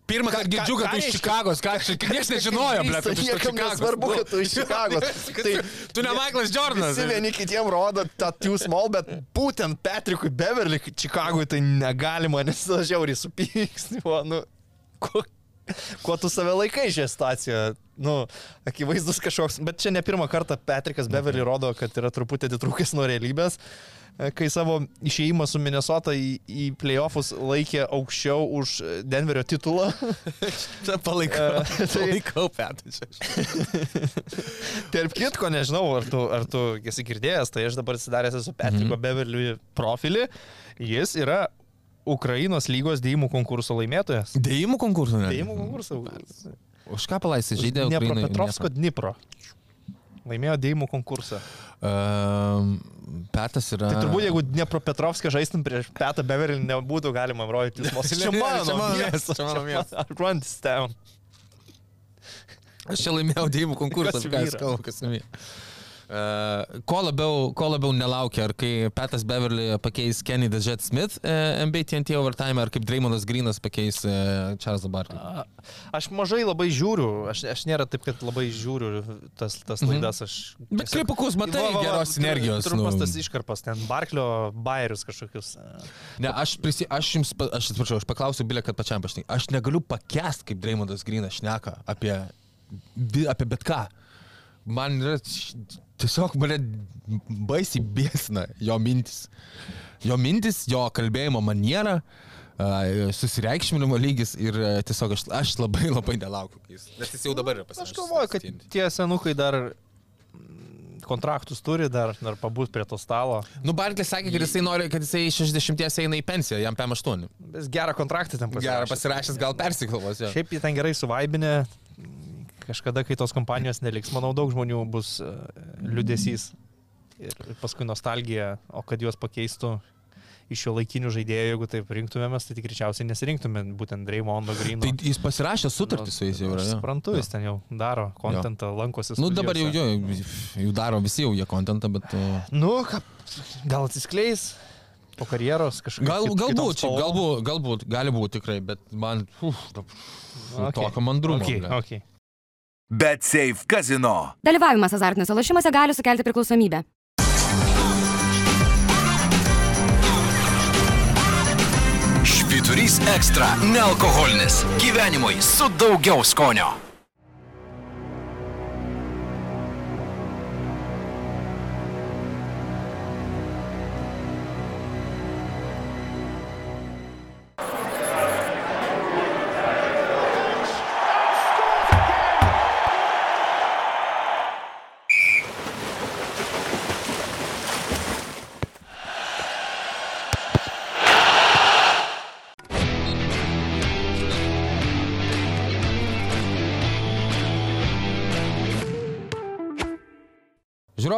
[SPEAKER 1] Pirmą kartą girdžiu, kad tu iš Čikagos, ką aš niekas nežinojo, ble, kad tu iš Čikagos.
[SPEAKER 2] nesvarbu, kad tu iš Čikagos. Tai
[SPEAKER 1] Tu ne Michaelas Jordanas.
[SPEAKER 2] Visi vieni kitiem rodo tą too small, bet būtent Patrickui Beverly Čikagui tai negalima, nes aš žiauriai supyks. Nu, kuo, kuo tu save laikai šioje situacijoje? nu, akivaizdus kažkoks, bet čia ne pirmą kartą Patrikas Beverly rodo, kad yra truputį atitrūkęs nuo realybės, e, kai savo išėjimą su Minnesota į, į playoffus laikė aukščiau už Denverio titulą.
[SPEAKER 1] Čia palaikau.
[SPEAKER 2] E, tai-
[SPEAKER 1] Palaikau, Petrai.
[SPEAKER 2] Tarp kitko, nežinau, ar tu, ar tu esi girdėjęs, tai aš dabar atsidaręs esu Patriko
[SPEAKER 1] Mhm.
[SPEAKER 2] Beverly profilį. Jis yra Ukrainos lygos dėjimų konkurso laimėtojas.
[SPEAKER 1] Dėjimų konkursų, ne?
[SPEAKER 2] Dėjimų konkursą.
[SPEAKER 1] Už ką palaisai žaidė Ukrainai?
[SPEAKER 2] Petrovsko Dnipro. Laimėjo dėjimų konkursą.
[SPEAKER 1] Um, Petas yra.
[SPEAKER 2] Tai turbūt jeigu Dnepro Petrovską žaistum prieš Petą Beverly, nebūtų galima rodyti. Čia
[SPEAKER 1] Ne,
[SPEAKER 2] mano,
[SPEAKER 1] čia mano
[SPEAKER 2] miestas,
[SPEAKER 1] čia mano
[SPEAKER 2] čia
[SPEAKER 1] miestas.
[SPEAKER 2] Run town.
[SPEAKER 1] Aš čia laimėjau dėjimų konkursą,
[SPEAKER 2] Kas
[SPEAKER 1] kalba, kas namie. Uh, ko, labiau, ko labiau nelaukia, ar kai Petas Beverly pakeis Kenny the Jet Smith uh, NBA TNT overtime, ar kaip Draymonas Greenas pakeis uh, Charlesą Barkley.
[SPEAKER 2] Aš mažai labai žiūriu, aš, aš nėra taip, kad labai žiūriu tas, tas
[SPEAKER 1] Mhm.
[SPEAKER 2] laidas. Aš
[SPEAKER 1] Bet
[SPEAKER 2] tiesiog-
[SPEAKER 1] klipukus matai
[SPEAKER 2] Va, va, va,
[SPEAKER 1] geros energijos.
[SPEAKER 2] Trumpas
[SPEAKER 1] nu.
[SPEAKER 2] tas iškarpas, ten Barklio bairius kažkokius.
[SPEAKER 1] Ne, aš, prisi, aš jums, aš atsiprašau, aš paklausiu Bilė, kad pačiam pašnai. Aš negaliu pakęst, kaip Draymonas Greenas šneka apie, apie bet ką. Man yra tiesiog mane baisiai bėsina jo mintis. Jo mintis, jo kalbėjimo maniera, susireikšminimo lygis ir tiesiog aš, aš labai labai nelaukiu. Jis, nes jis jau dabar yra
[SPEAKER 2] Aš
[SPEAKER 1] pasirašęs.
[SPEAKER 2] galvoju, kad tie senukai dar kontraktus turi, dar, dar pabūt prie to stalo.
[SPEAKER 1] Nu, Barklis sakė, kad jisai nori, kad jisai iš 60 eina į pensiją, jam PM8.
[SPEAKER 2] Vis gerą kontraktą ten pasirašęs.
[SPEAKER 1] Gerai pasirašęs, gal persikalvos. jo.
[SPEAKER 2] Šiaip jį ten gerai suvaibinė. Kažkada, kai tos kompanijos neliks, manau, daug žmonių bus uh, liudesys ir, paskui nostalgija, o kad juos pakeistų iš šio laikinių žaidėjų, jeigu taip rinktumėmės, tai greičiausiai nesirinktumėm būtent Dreymondo Grino.
[SPEAKER 1] Tai jis pasirašė sutartį su jais jau.
[SPEAKER 2] Aš
[SPEAKER 1] jo.
[SPEAKER 2] suprantu, jis ten jau daro kontentą, lankosi.
[SPEAKER 1] Nu dabar jau, jo, jau daro visi jau jie kontentą, bet... uh,
[SPEAKER 2] Nu, gal atsiskleis po karjeros kažkaip.
[SPEAKER 1] Gal,
[SPEAKER 2] kit-
[SPEAKER 1] galbūt,
[SPEAKER 2] spalvom?
[SPEAKER 1] galbūt, galbūt, gali būti tikrai, bet man... Uf,
[SPEAKER 2] Okay.
[SPEAKER 1] Tokio mandrumo.
[SPEAKER 2] Okay, okay.
[SPEAKER 3] Bet safe kazino.
[SPEAKER 4] Dalyvavimas azartiniuose lošimuose gali sukelti priklausomybę.
[SPEAKER 5] Švyturys ekstra - nealkoholinis. Gyvenimui su daugiau skonio.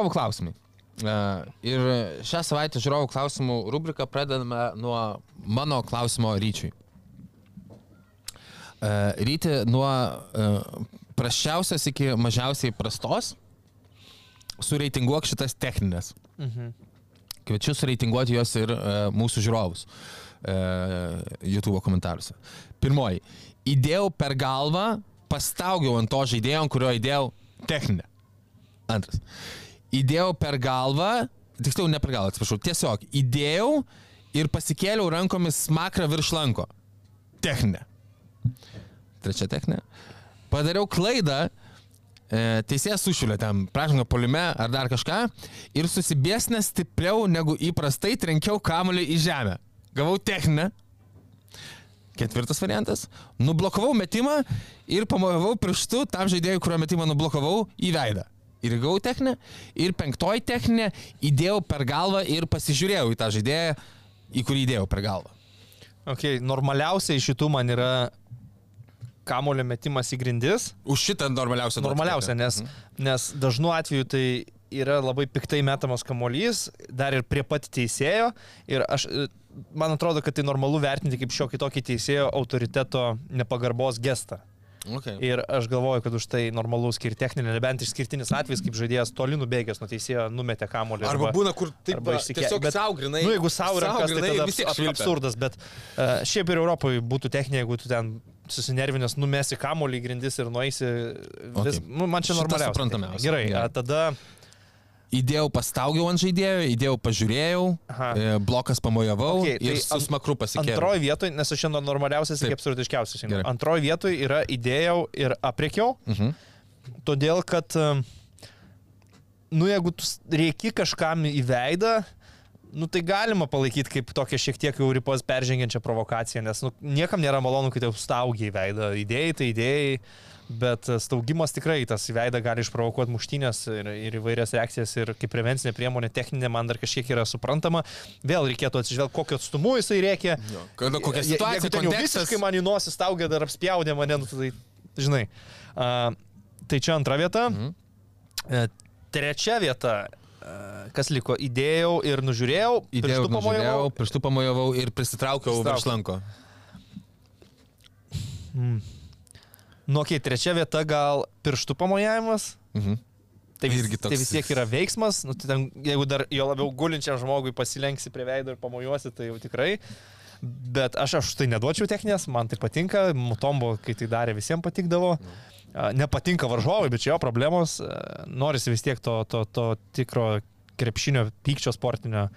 [SPEAKER 1] Žiūrovų klausimai. E, Ir šią savaitę žiūrovų klausimų rubriką pradedame nuo mano klausimo ryčiui. E, Ryti nuo e, prasčiausios iki mažiausiai prastos. Sureitinguok šitas techninės.
[SPEAKER 2] Mhm.
[SPEAKER 1] Kviečiu sureitinguoti juos ir mūsų žiūrovus YouTube komentaruose. Pirmoji. Įdėjau per galvą, pastaugiau ant to žaidėjo, ant kurio įdėjau techninę. Antras. Įdėjau per galvą, tiksliau ne per galvą, atsiprašau, tiesiog įdėjau ir pasikėliau rankomis smakrą virš lanko. Techninė. Trečia techninė. Padariau klaidą, e, teisėjas sušilė ten pražangą polime ar dar kažką ir susibėsnė stipriau negu įprastai trenkiau kamuolį į žemę. Gavau techninę. Ketvirtas variantas. Nublokavau metimą ir pamojavau pirštu tam žaidėjui, kurio metimą nublokavau į veidą. Ir gavau techninę. Ir penktoji techninė įdėjau per galvą ir pasižiūrėjau į tą žaidėją, į kurį įdėjau per galvą.
[SPEAKER 2] Okay, normaliausia iš šitų man yra kamulio metimas į grindis.
[SPEAKER 1] Už šitą normaliausią. duot
[SPEAKER 2] Normaliausia,
[SPEAKER 1] techninę.
[SPEAKER 2] nes, nes dažnu atveju tai yra labai piktai metamas kamuolys, dar ir prie pat teisėjo. Ir aš, man atrodo, kad tai normalu vertinti kaip šiokį tokį teisėjo autoriteto nepagarbos gestą.
[SPEAKER 1] Okay.
[SPEAKER 2] Ir aš galvoju, kad už tai normalu skirti techninį, nebent išskirtinis atvejis, kaip žaidėjas toli nubėgęs nuo teisėjo, numetė kamuolį.
[SPEAKER 1] Arba būna, kur taip
[SPEAKER 2] arba
[SPEAKER 1] va,
[SPEAKER 2] išsikė-
[SPEAKER 1] tiesiog
[SPEAKER 2] bet-
[SPEAKER 1] sau grinai.
[SPEAKER 2] Nu, jeigu savo rankas, tai tada
[SPEAKER 1] vis tiek
[SPEAKER 2] absurdas, bet uh, šiaip ir Europoje būtų techninė, jeigu tu ten susinervinęs numesi kamuolį į grindis ir nueisi. Vis,
[SPEAKER 1] Okay.
[SPEAKER 2] nu, man čia
[SPEAKER 1] suprantamiausia.
[SPEAKER 2] Gerai, a, tada
[SPEAKER 1] Įdėjau pastaugiau ant žaidėjo, įdėjau pažiūrėjau,
[SPEAKER 2] Aha.
[SPEAKER 1] e, blokas pamojavau
[SPEAKER 2] Okay,
[SPEAKER 1] okay, ir
[SPEAKER 2] tai
[SPEAKER 1] su smakru pasikėliau.
[SPEAKER 2] antroji vietoje, nes aš šiandien normaliausias ir absurdiškiausias. Antroji vietoje yra idėjau ir apriekiau.
[SPEAKER 1] Mhm.
[SPEAKER 2] Todėl, kad, e, nu, jeigu tu rėki kažkam į veidą, nu, tai galima palaikyti kaip tokią šiek tiek jau ribos peržengiančią provokaciją, nes nu, niekam nėra malonu, kai tau staugia į veidą. Idėjai tai idėjai, bet e, staugimas tikrai tas į veidą gali išprovokuoti muštynės ir, ir įvairias reakcijas ir kaip prevencinė priemonė techninė man dar kažkiek yra suprantama. Vėl reikėtų atsižvelgti, kokiu atstumu jisai rėkia.
[SPEAKER 1] Kada kokia
[SPEAKER 2] Je-
[SPEAKER 1] situacija,
[SPEAKER 2] jeigu ten jau visiškai man į nosį staugė, dar apspjaudė mane, nu, tai žinai. Uh, tai čia antra vieta.
[SPEAKER 1] Mhm.
[SPEAKER 2] E, trečia vieta. e, Kas liko? Įdėjau ir nužiūrėjau.
[SPEAKER 1] Įdėjau,
[SPEAKER 2] pirštu pamojavau.
[SPEAKER 1] pirštų pamojavau ir prisitraukiau virš lanko.
[SPEAKER 2] Nu, okei, okay, trečia vieta gal pirštų pamojavimas.
[SPEAKER 1] Mhm.
[SPEAKER 2] Tai, vis,
[SPEAKER 1] Irgi toks-
[SPEAKER 2] tai vis tiek yra veiksmas, nu, tai ten, jeigu dar jo labiau gulinčiam žmogui pasilenksi prie veido ir pamojuosi, tai jau tikrai. Bet aš, aš tai neduočiau techninės, man tai patinka, Mutombo, kai tai darė, visiems patikdavo. A, Nepatinka varžovai, bet čia jo problemos, norisi vis tiek to, to, to tikro krepšinio pykčio sportinio.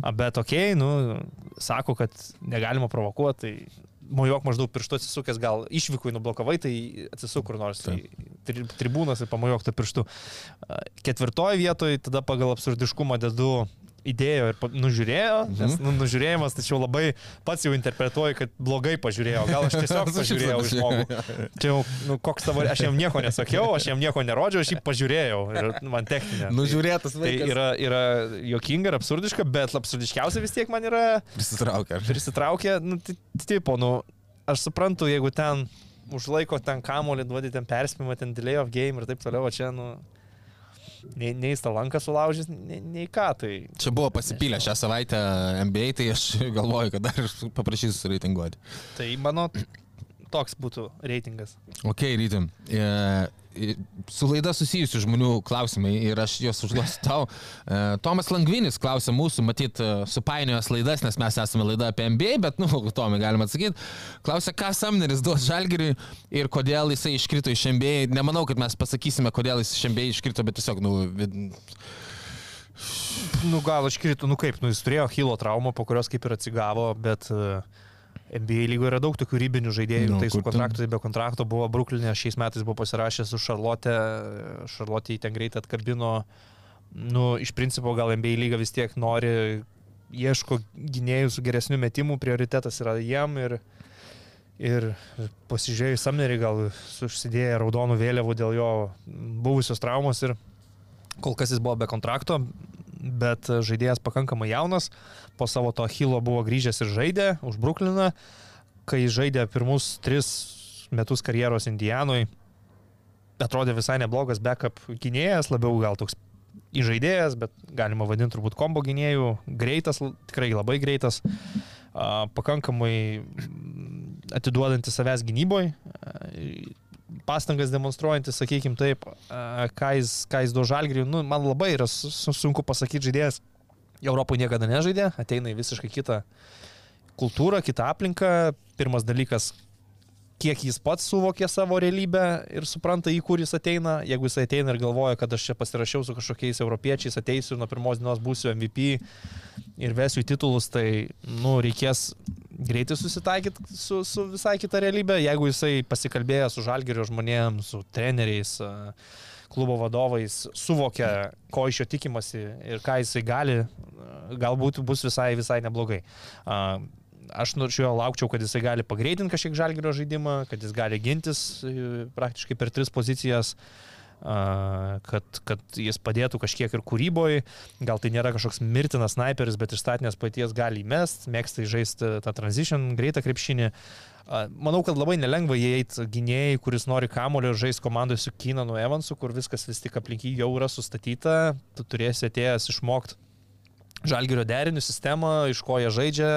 [SPEAKER 2] A, Bet okei, okay, nu, sako, kad negalima provokuoti, tai mojuok maždaug pirštu atsisukęs, gal išvykui nublokavai, tai atsisuk kur nors į tri, tribūnas ir pamojuok to pirštu. Ketvirtoje vietoje tada pagal absurdiškumą dedu įdėjo ir nužiūrėjo, nes nu, nužiūrėjimas, tačiau labai pats jau interpretuoju, kad blogai pažiūrėjau. Gal aš tiesiog pažiūrėjau į žmogų. Čia jau, nu, koks tavo, aš jam nieko nesakiau, aš jam nieko nerodžiau, aš jį pažiūrėjau ir man techninė.
[SPEAKER 1] Nužiūrėtas
[SPEAKER 2] Tai
[SPEAKER 1] vaikas.
[SPEAKER 2] yra, yra jokinga ir absurdiška, bet absurdiškiausia vis tiek man yra
[SPEAKER 1] Prisitraukė.
[SPEAKER 2] prisitraukę, nu, tai tipo, nu, aš suprantu, jeigu ten užlaiko ten kamolį, duodi ten perspėjimą, ten delay of game ir taip toliau, o čia, nu, nei, nei stalanką sulaužys, nei, nei ką, tai
[SPEAKER 1] Čia buvo pasipylę šią savaitę NBA, tai aš galvoju, kad dar paprašysiu sureitinguoti.
[SPEAKER 2] Tai mano toks būtų reitingas.
[SPEAKER 1] Ok, rytim. E, e, su laida susijusių žmonių klausimai ir aš juos užduosiu tau. E, Tomas Langvinis klausė mūsų, matyt, e, supainiojęs laidas, nes mes esame laida apie NBA, bet, nu, Tomai galima atsakyti. Klausė, ką Samneris duos Žalgiriui ir kodėl jisai iškrito iš NBA. Nemanau, kad mes pasakysime, kodėl jis iš NBA iškrito, bet tiesiog, nu, vid-
[SPEAKER 2] Nu, gal aš kritu, nu kaip, nu, jis turėjo Hilo traumą, po kurios kaip ir atsigavo, bet uh, NBA lygoje yra daug tokių rybinių žaidėjų,
[SPEAKER 1] Nu,
[SPEAKER 2] tai su kontraktu, tai be kontrakto buvo Bruklinė, šiais metais buvo pasirašęs su Šarlotė, Šarlotė jį ten greitai atkabino, nu, iš principo gal NBA lyga vis tiek nori, ieško gynėjų su geresniu metimu, prioritetas yra jiem ir, ir pasižiūrėjus Samnerį gal užsidėję raudonų vėliavų dėl jo buvusios traumos ir kol kas jis buvo be kontrakto, bet žaidėjas pakankamai jaunas, po savo to Hilo buvo grįžęs ir žaidė už Brukliną, kai žaidė pirmus tris metus karjeros Indijanui, atrodė visai neblogas backup gynėjas, labiau gal toks įžaidėjas, bet galima vadinti turbūt kombo gynėjų, greitas, tikrai labai greitas, pakankamai atiduodantis savęs gynyboje, pastangas demonstruojantis, sakykime taip, ką jis, ką jis duo žalgriui, nu, man labai yra su- su- sunku pasakyti žaidėjas. Europoje niekada nežaidė, ateina į visiškai kitą kultūrą, kitą aplinką. Pirmas dalykas, kiek jis pats suvokė savo realybę ir supranta, į kur jis ateina. Jeigu jis ateina ir galvoja, kad aš čia pasirašiau su kažkokiais europiečiais, ateisiu ir nuo pirmos dienos būsiu MVP ir vesiu į titulus, tai, nu, reikės greitai susitaikyti su, su visai kita realybė. Jeigu jisai pasikalbėjo su žalgerio žmonėms, su treneriais, klubo vadovais, suvokia, ko iš jo tikimasi ir ką jisai gali, galbūt bus visai, visai neblogai. Aš nuo šio laukčiau, kad jisai gali pagreitinti kažkiek žalgerio žaidimą, kad jis gali gintis e, praktiškai per tris pozicijas, kad, kad jis padėtų kažkiek ir kūryboje. Gal tai nėra kažkoks mirtinas sniperis, bet iš statinės paties gali įmest, mėgsta žaisti tą transition, greitą krepšinį. Manau, kad labai nelengva įeiti gynėjai, kuris nori kamulio ir žais komandoje su Kinanu Evansu, kur viskas vis tik aplink jį jau yra sustatyta. Tu turėsi atėjęs išmokti Žalgirio derinių sistemą, iš ko jie žaidžia,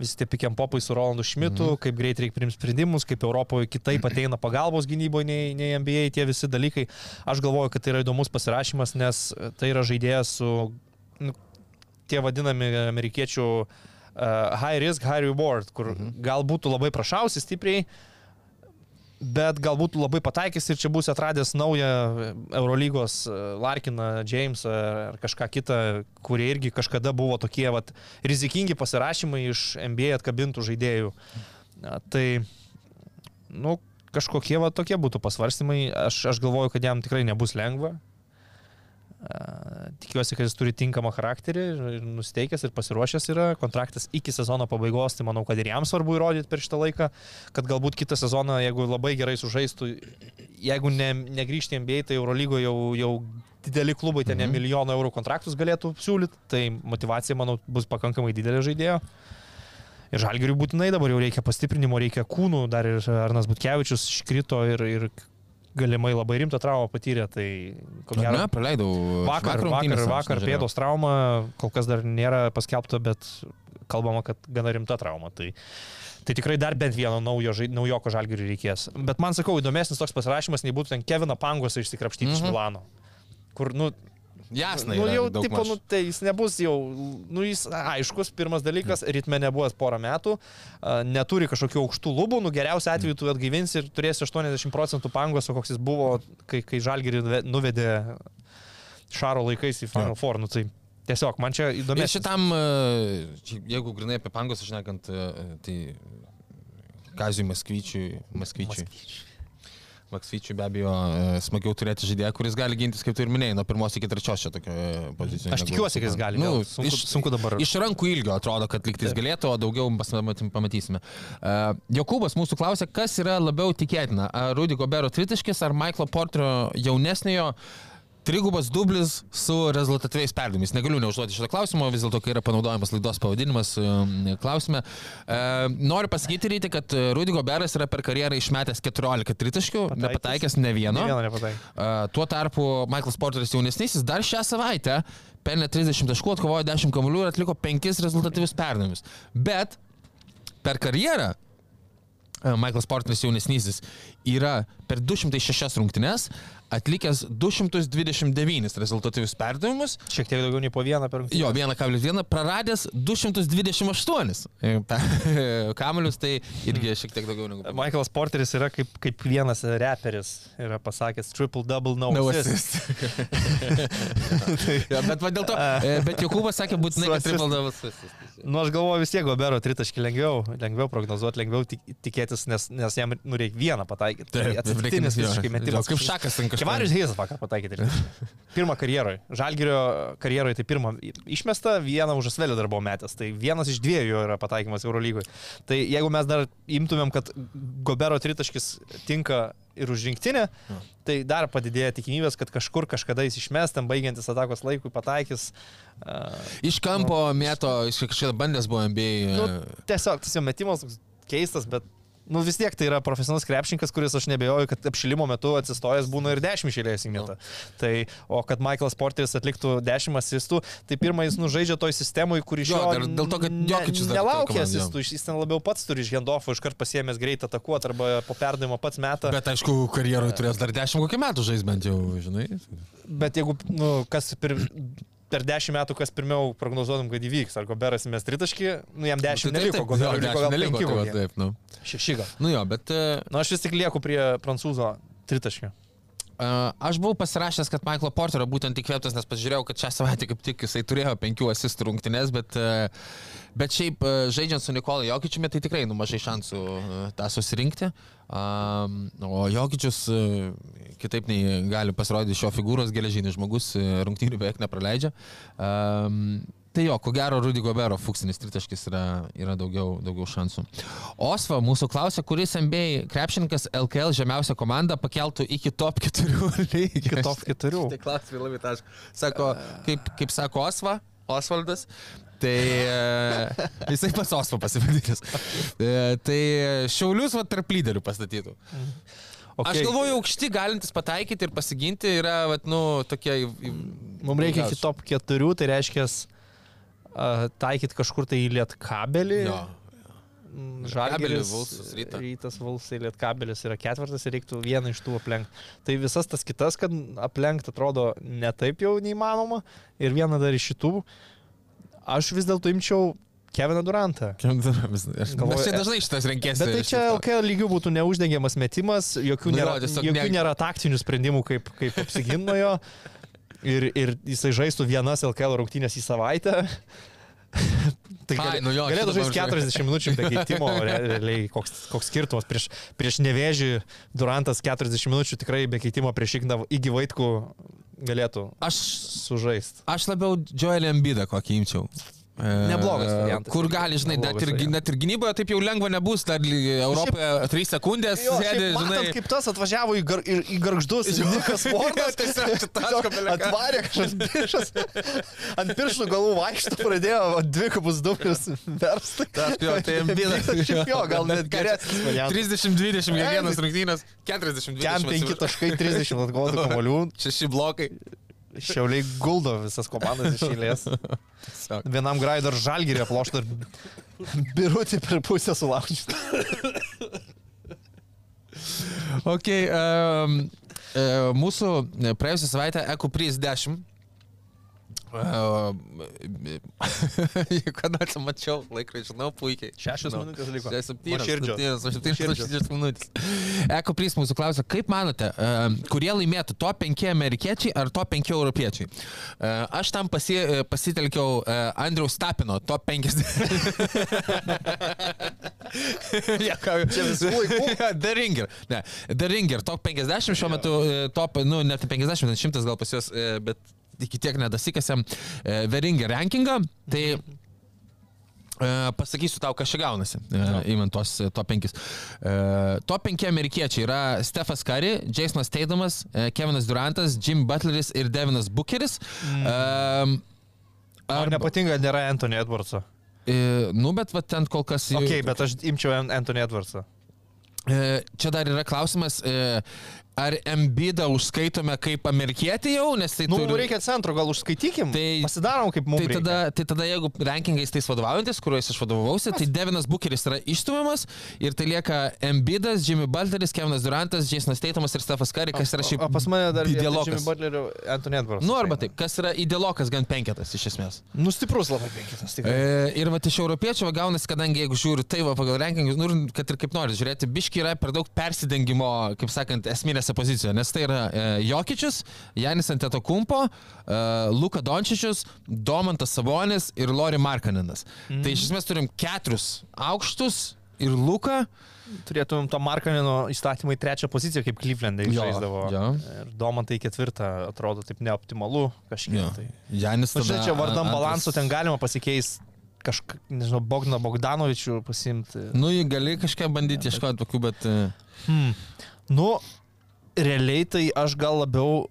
[SPEAKER 2] visi tie pikiam popai su Rolandu Šmitu, mhm. kaip greit reikia priimti sprendimus, kaip Europoje kitaip ateina pagalbos gynyboje nei, nei NBA, tie visi dalykai. Aš galvoju, kad tai yra įdomus pasirašymas, nes tai yra žaidėjas su nu, tie vadinami amerikiečių uh, high risk, high reward, kur mhm. galbūt tu labai prašausi stipriai, bet galbūt labai pataikys ir čia bus atradęs naują Eurolygos e, Larkiną, Jamesą ar kažką kitą, kurie irgi kažkada buvo tokie vat, rizikingi pasirašymai iš NBA atkabintų žaidėjų. Na, Tai, nu, kažkokie va tokie būtų pasvarstymai. Aš, aš galvoju, kad jam tikrai nebus lengva. Tikiuosi, kad jis turi tinkamą charakterį ir nusteikęs ir pasiruošęs yra. Kontraktas iki sezono pabaigos, tai manau, kad ir jam svarbu įrodyti per šitą laiką, kad galbūt kitą sezoną, jeigu labai gerai sužaistų, jeigu ne, negrįžti į NBA, tai Eurolygoje jau, jau dideli klubai ten
[SPEAKER 1] Mhm.
[SPEAKER 2] milijono eurų kontraktus galėtų siūlyti, tai motivacija, manau, bus pakankamai didelė žaidėjo. Ir žalgiriui būtinai dabar jau reikia pastiprinimo, reikia kūnų, dar ir Arnas Butkevičius iškrito ir, ir galimai labai rimtą traumą patyrė, tai ko gero.
[SPEAKER 1] Ne, praleidau.
[SPEAKER 2] Vakar, vakar, vakar pėdos trauma, kol kas dar nėra paskelbta, bet kalbama, kad gana rimta trauma. Tai, tai tikrai dar bent vieno naujo, naujoko žalgiriui reikės. Bet man sakau, įdomesnis toks pasirašymas nei būtų ten Kevino Pangos išsikrapštyti mm -hmm. iš
[SPEAKER 1] Mhm.
[SPEAKER 2] Milano. Kur, nu,
[SPEAKER 1] Jasna,
[SPEAKER 2] nu jau, tipo,
[SPEAKER 1] maž.
[SPEAKER 2] nu, tai jis nebus jau, nu, jis aiškus, pirmas dalykas, ritme nebuvęs porą metų, neturi kažkokių aukštų lubų, nu, geriausiu atveju tu atgaivinsi ir turėsi 80 procentų pangos, o koks jis buvo, kai, kai žalgirį nuve- nuvedė Šaro laikais į Final. Four, nu, tai tiesiog man čia
[SPEAKER 1] Ir
[SPEAKER 2] įdomu.
[SPEAKER 1] šitam, e, šiaip, jeigu grinai apie pangus, aš nekant, tai Kazijui Maskvyčiui, Maskvyčiui. Maksvyčiui be abejo e, smagiau turėti žaidėją, kuris gali gintis, kaip tu ir minėjai, nuo pirmos iki trečios čia tokio pozicijoje.
[SPEAKER 2] Aš tikiuosi, kad jis gali.
[SPEAKER 1] Nu,
[SPEAKER 2] vėl. sunku,
[SPEAKER 1] iš,
[SPEAKER 2] sunku dabar.
[SPEAKER 1] Iš rankų ilgio atrodo, kad liktis galėtų, o daugiau pamatysime. Uh, Jokūbas mūsų klausė, kas yra labiau tikėtina, ar Rudy Gobero tritiškis, ar Michaelo Porterio jaunesniojo Trigubas dublis su rezultatyviais perdavimais. Negaliu neužduoti šitą klausimą, vis dėlto, kai yra panaudojamas laidos pavadinimas um, klausime. E, noriu pasakyti, ryti, kad Rudy Goberas yra per karjerą išmetęs 14 tritaškių,
[SPEAKER 2] Pataikęs.
[SPEAKER 1] nepataikęs ne vieno.
[SPEAKER 2] Ne vieno nepataikė.
[SPEAKER 1] Uh, tuo tarpu Michaelas Porteris jaunesnysis dar šią savaitę pelnė 30 taškų, atkovojo 10 kamuolių ir atliko 5 rezultatyvius perdavimus. Bet per karjerą uh, Michaelas Porteris jaunesnysis yra per 206 rungtynes atlikęs 229 rezultatyvius perdavimus,
[SPEAKER 2] Šiek tiek daugiau nei po vieną per rungtynę.
[SPEAKER 1] jo 1,1 praradęs 228 e, kamuolius, tai irgi šiek tiek daugiau negu
[SPEAKER 2] Michaelas Porteris yra kaip, kaip vienas reperis, yra pasakęs triple double no,
[SPEAKER 1] No
[SPEAKER 2] assist.
[SPEAKER 1] assist. ja, bet va dėl to, e, bet Jokūbas sakė būtinai, triple double assist.
[SPEAKER 2] Nu, aš galvoju vis tiek Gobero tritaškį lengviau, lengviau prognozuoti, lengviau tik, tikėtis, nes, nes jam nu, reikia vieną pataikyti. Tai atsitiktinis visiškai metimas.
[SPEAKER 1] Kaip šakas ten kažkas.
[SPEAKER 2] Kevarius Heisas vakar pataikė. Pirmą karjeroje. Žalgirio karjeroje tai pirmą išmestą, vieną už Asvelį dar buvo metęs. Tai vienas iš dviejų jo yra pataikymas Eurolygoje. Tai jeigu mes dar imtumėm, kad Gobero tritaškis tinka ir už rinktinę, tai dar padidėja tikimybės, kad kažkur kažkada jis išmes, ten baigiantis atakos laikui pataikys. Uh,
[SPEAKER 1] Iš kampo mėto, iš kažkada bandęs buvo MBA.
[SPEAKER 2] Nu,
[SPEAKER 1] e,
[SPEAKER 2] tiesiog tas jo metimas toks keistas, bet nu, vis tiek tai yra profesionalus krepšininkas, kuris aš nebejoju, kad apšilimo metu atsistojęs būna ir 10 išėlės įmeta. Tai, o kad Michaelas Porteris atliktų 10 asistų, tai pirmą jis nužaidžia toj sistemoje, kur iš
[SPEAKER 1] Jo,
[SPEAKER 2] jo
[SPEAKER 1] dėl to, kad
[SPEAKER 2] ne-
[SPEAKER 1] Jokičius toj
[SPEAKER 2] nelaukia asistų, jis ten labiau pats turi iš Gendofo iškart pasiemęs greit atakuoti arba po perdavimo pats meta. Bet,
[SPEAKER 1] aišku, karjeroje turės dar 10 kokių metų žais bent jau, žinai.
[SPEAKER 2] bet jeigu, nu, kas pir, per 10 metų, kas pirmiau prognozuotum, kad įvyks, ar Goberas įmes tritaškį, nu jam 10
[SPEAKER 1] Tai
[SPEAKER 2] neliko,
[SPEAKER 1] jo,
[SPEAKER 2] liko
[SPEAKER 1] 10
[SPEAKER 2] gal
[SPEAKER 1] neliko,
[SPEAKER 2] 5
[SPEAKER 1] tai taip, nu.
[SPEAKER 2] Šeši gal.
[SPEAKER 1] Nu jo, bet e,
[SPEAKER 2] Na, aš vis tik lieku prie prancūzo tritaškio.
[SPEAKER 1] a, aš buvau pasirašęs, kad Michaelo Porterio būtent įkvėptas, nes pažiūrėjau, kad šią savaitę kaip tik jisai turėjo 5 asistų rungtynės, bet, e, bet šiaip e, žaidžiant su Nikolai Jokičiumi, tai tikrai nu mažai šansų e, tą susirinkti. Um, o Jokičius e, kitaip nei gali pasirodyti šio figūros geležinis žmogus, e, rungtynių beveik nepraleidžia. Um, Tai jo, ko gero, Rudy Gobero fuksinis tritaškis yra, yra daugiau, daugiau šansų. Osva mūsų klausė, kuris MBA krepšininkas LKL žemiausią komandą pakeltų iki top 4 lygio.
[SPEAKER 2] Iki top 4.
[SPEAKER 1] Tai klausimai labai taškai. Sako, kaip, kaip sako Osva, Osvaldas, tai e, jisai pas Osva pasivadinęs. E, tai Šiaulius va tarp lyderių pastatytų. Okay. Aš galvoju, aukšti galintis pataikyti ir pasiginti yra, vat, nu, tokie...
[SPEAKER 2] Mums reikia iki top 4, tai reiškia uh, taikyti kažkur tai į lietkabelį.
[SPEAKER 1] Jo.
[SPEAKER 2] Mm,
[SPEAKER 1] Lietkabelį,
[SPEAKER 2] Žalgiris,
[SPEAKER 1] Vulsus, Rytą.
[SPEAKER 2] Rytas Vulsai, Lietkabelis yra ketvirtas ir reiktų vieną iš tų aplenkti. Tai visas tas kitas, kad aplenkti atrodo netaip jau neįmanoma ir vieną dar iš šitų. Aš vis dėlto imčiau Keviną Durantą.
[SPEAKER 1] Aš
[SPEAKER 2] Galvoju,
[SPEAKER 1] čia dažnai šitas renkėsi.
[SPEAKER 2] Bet tai čia LKL lygių būtų neuždengiamas metimas, jokių,
[SPEAKER 1] Nu jo,
[SPEAKER 2] nėra,
[SPEAKER 1] tiesiog
[SPEAKER 2] jokių
[SPEAKER 1] ne-
[SPEAKER 2] nėra taktinių sprendimų, kaip, kaip apsiginno jo. Ir, ir jisai žaistų vienas LKL rungtynės į savaitę. Tai
[SPEAKER 1] Ai,
[SPEAKER 2] gali,
[SPEAKER 1] nu jo,
[SPEAKER 2] galėtų žaisti
[SPEAKER 1] pamiršau.
[SPEAKER 2] 40 minučių be keitimo, re- realiai koks, koks skirtumas. Prieš, prieš nevėžį Durantas 40 minučių tikrai be keitimo prieš Igną įgy Vaitkų galėtų
[SPEAKER 1] Aš,
[SPEAKER 2] sužaisti.
[SPEAKER 1] aš labiau Joelį Embidą kokį imčiau. E,
[SPEAKER 2] Neblogas variantas.
[SPEAKER 1] Kur gali, žinai, net ir, net ir gynyboje taip jau lengva nebus, dar Europoje 3 sekundės
[SPEAKER 2] Jo, šiaip matant,
[SPEAKER 1] žinai.
[SPEAKER 2] kaip tas atvažiavo į, gar, į, į garždus, Nikas Vordas, atvarė kažkas ant pirštų galų vaikšto, pradėjo dvigubus dublius versti.
[SPEAKER 1] Jo, tai Embidas.
[SPEAKER 2] Šiaip jo, gal net geresnis variantas.
[SPEAKER 1] 30-20 kiekvienas rungtynės, 40-20.
[SPEAKER 2] Ten 5 taškai, 30 atkovotų kamolių.
[SPEAKER 1] Šeši blokai.
[SPEAKER 2] Šiauliai guldo visas komandas iš eilės. Vienam graido ir žalgyrį aploštų ir birutį per pusę sulaužyti.
[SPEAKER 1] Ok, um, mūsų praėjusią savaitę Eko Pris 10. Kada atsimačiau laikrodį, žinau puikiai.
[SPEAKER 2] Šešios minutės liko.
[SPEAKER 1] Septynios, septynios, minutės. Eko Pris mūsų klausia, kaip manote, kurie laimėtų, to 5 amerikiečiai ar to 5 europiečiai? Aš tam pasi, pasitelkiau Andriaus Tapino, to 50. Ja, ką-
[SPEAKER 2] Čia visų laikų.
[SPEAKER 1] The Ringer. Ne, The Ringer, top 50 šiuo metu, top, nu, net 50, net 100 gal pas juos, bet iki tiek nedasikasiam e, The Ringer rankingą. Tai e, pasakysiu tau, kas čia gaunasi, e, įmant tos e, top 5. E, top 5 amerikiečiai yra Stefas Curry, Jasonas Teidamas, e, Kevinas Durantas, Jim Butleris ir Devinas Bucheris. Mm.
[SPEAKER 2] Ar nepatinka, nėra Anthony Edwardso?
[SPEAKER 1] E, nu, bet va ten kol kas... jau-
[SPEAKER 2] Ok, bet aš imčiau An- Anthony Edwardsą.
[SPEAKER 1] E, Čia dar yra klausimas, e, ar Embidą užskaitome kaip amerikietį jau, nes tai
[SPEAKER 2] Nu,
[SPEAKER 1] turi...
[SPEAKER 2] reikia centro, gal užskaitykim.
[SPEAKER 1] Tai-
[SPEAKER 2] Pasidarom kaip mums.
[SPEAKER 1] Tai tada, tai tada, jeigu rankingais tais vadovaujantis, kuriuos aš vadovausi, tai Devinas Bucheris yra išstumiamas ir tai lieka Embidas, Jimmy Butleris, Kevinas Durantas, Jasonas Teitamas ir Stefas Curry, kas yra šiaip...
[SPEAKER 2] O pas mane dar
[SPEAKER 1] ideolokas.
[SPEAKER 2] Jimmy Butlerio Anthony Edwards.
[SPEAKER 1] Nu, arba taip, kas yra ideolokas gan penketas iš esmės.
[SPEAKER 2] Nu, stiprus labai penkitas.
[SPEAKER 1] E, ir va iš europiečių va, gaunasi, kadangi jeigu žiūriu tai va pagal rankingus, nu, kad ir kaip nori žiūrėti, biški yra per daug persidengimo, kaip sakant, esminėse pozicijoje, nes tai yra e, Jokičius, Janis Antetokumpo, e, Luka Dončičius, Domantas Sabonis ir Lori Markaninas. Mm. Tai iš esmės turim keturis aukštus ir Luką.
[SPEAKER 2] Turėtumėm to Markanino įstatymą į trečią poziciją, kaip Clevelandai žaisdavo.
[SPEAKER 1] jo.
[SPEAKER 2] Ir Domantai ketvirtą atrodo taip neoptimalu kažkiek.
[SPEAKER 1] Jo.
[SPEAKER 2] Tai.
[SPEAKER 1] Janis
[SPEAKER 2] Nu, žinai,
[SPEAKER 1] tada
[SPEAKER 2] čia vardan
[SPEAKER 1] antras-
[SPEAKER 2] balanso ten galima pasikeisti kažką, nežinau, Bogdaną Bogdanovičių pasimti.
[SPEAKER 1] Nu, jį gali kažką bandyti ieškoti tokių, bet... e,
[SPEAKER 2] Hmm. Nu, realiai tai aš gal labiau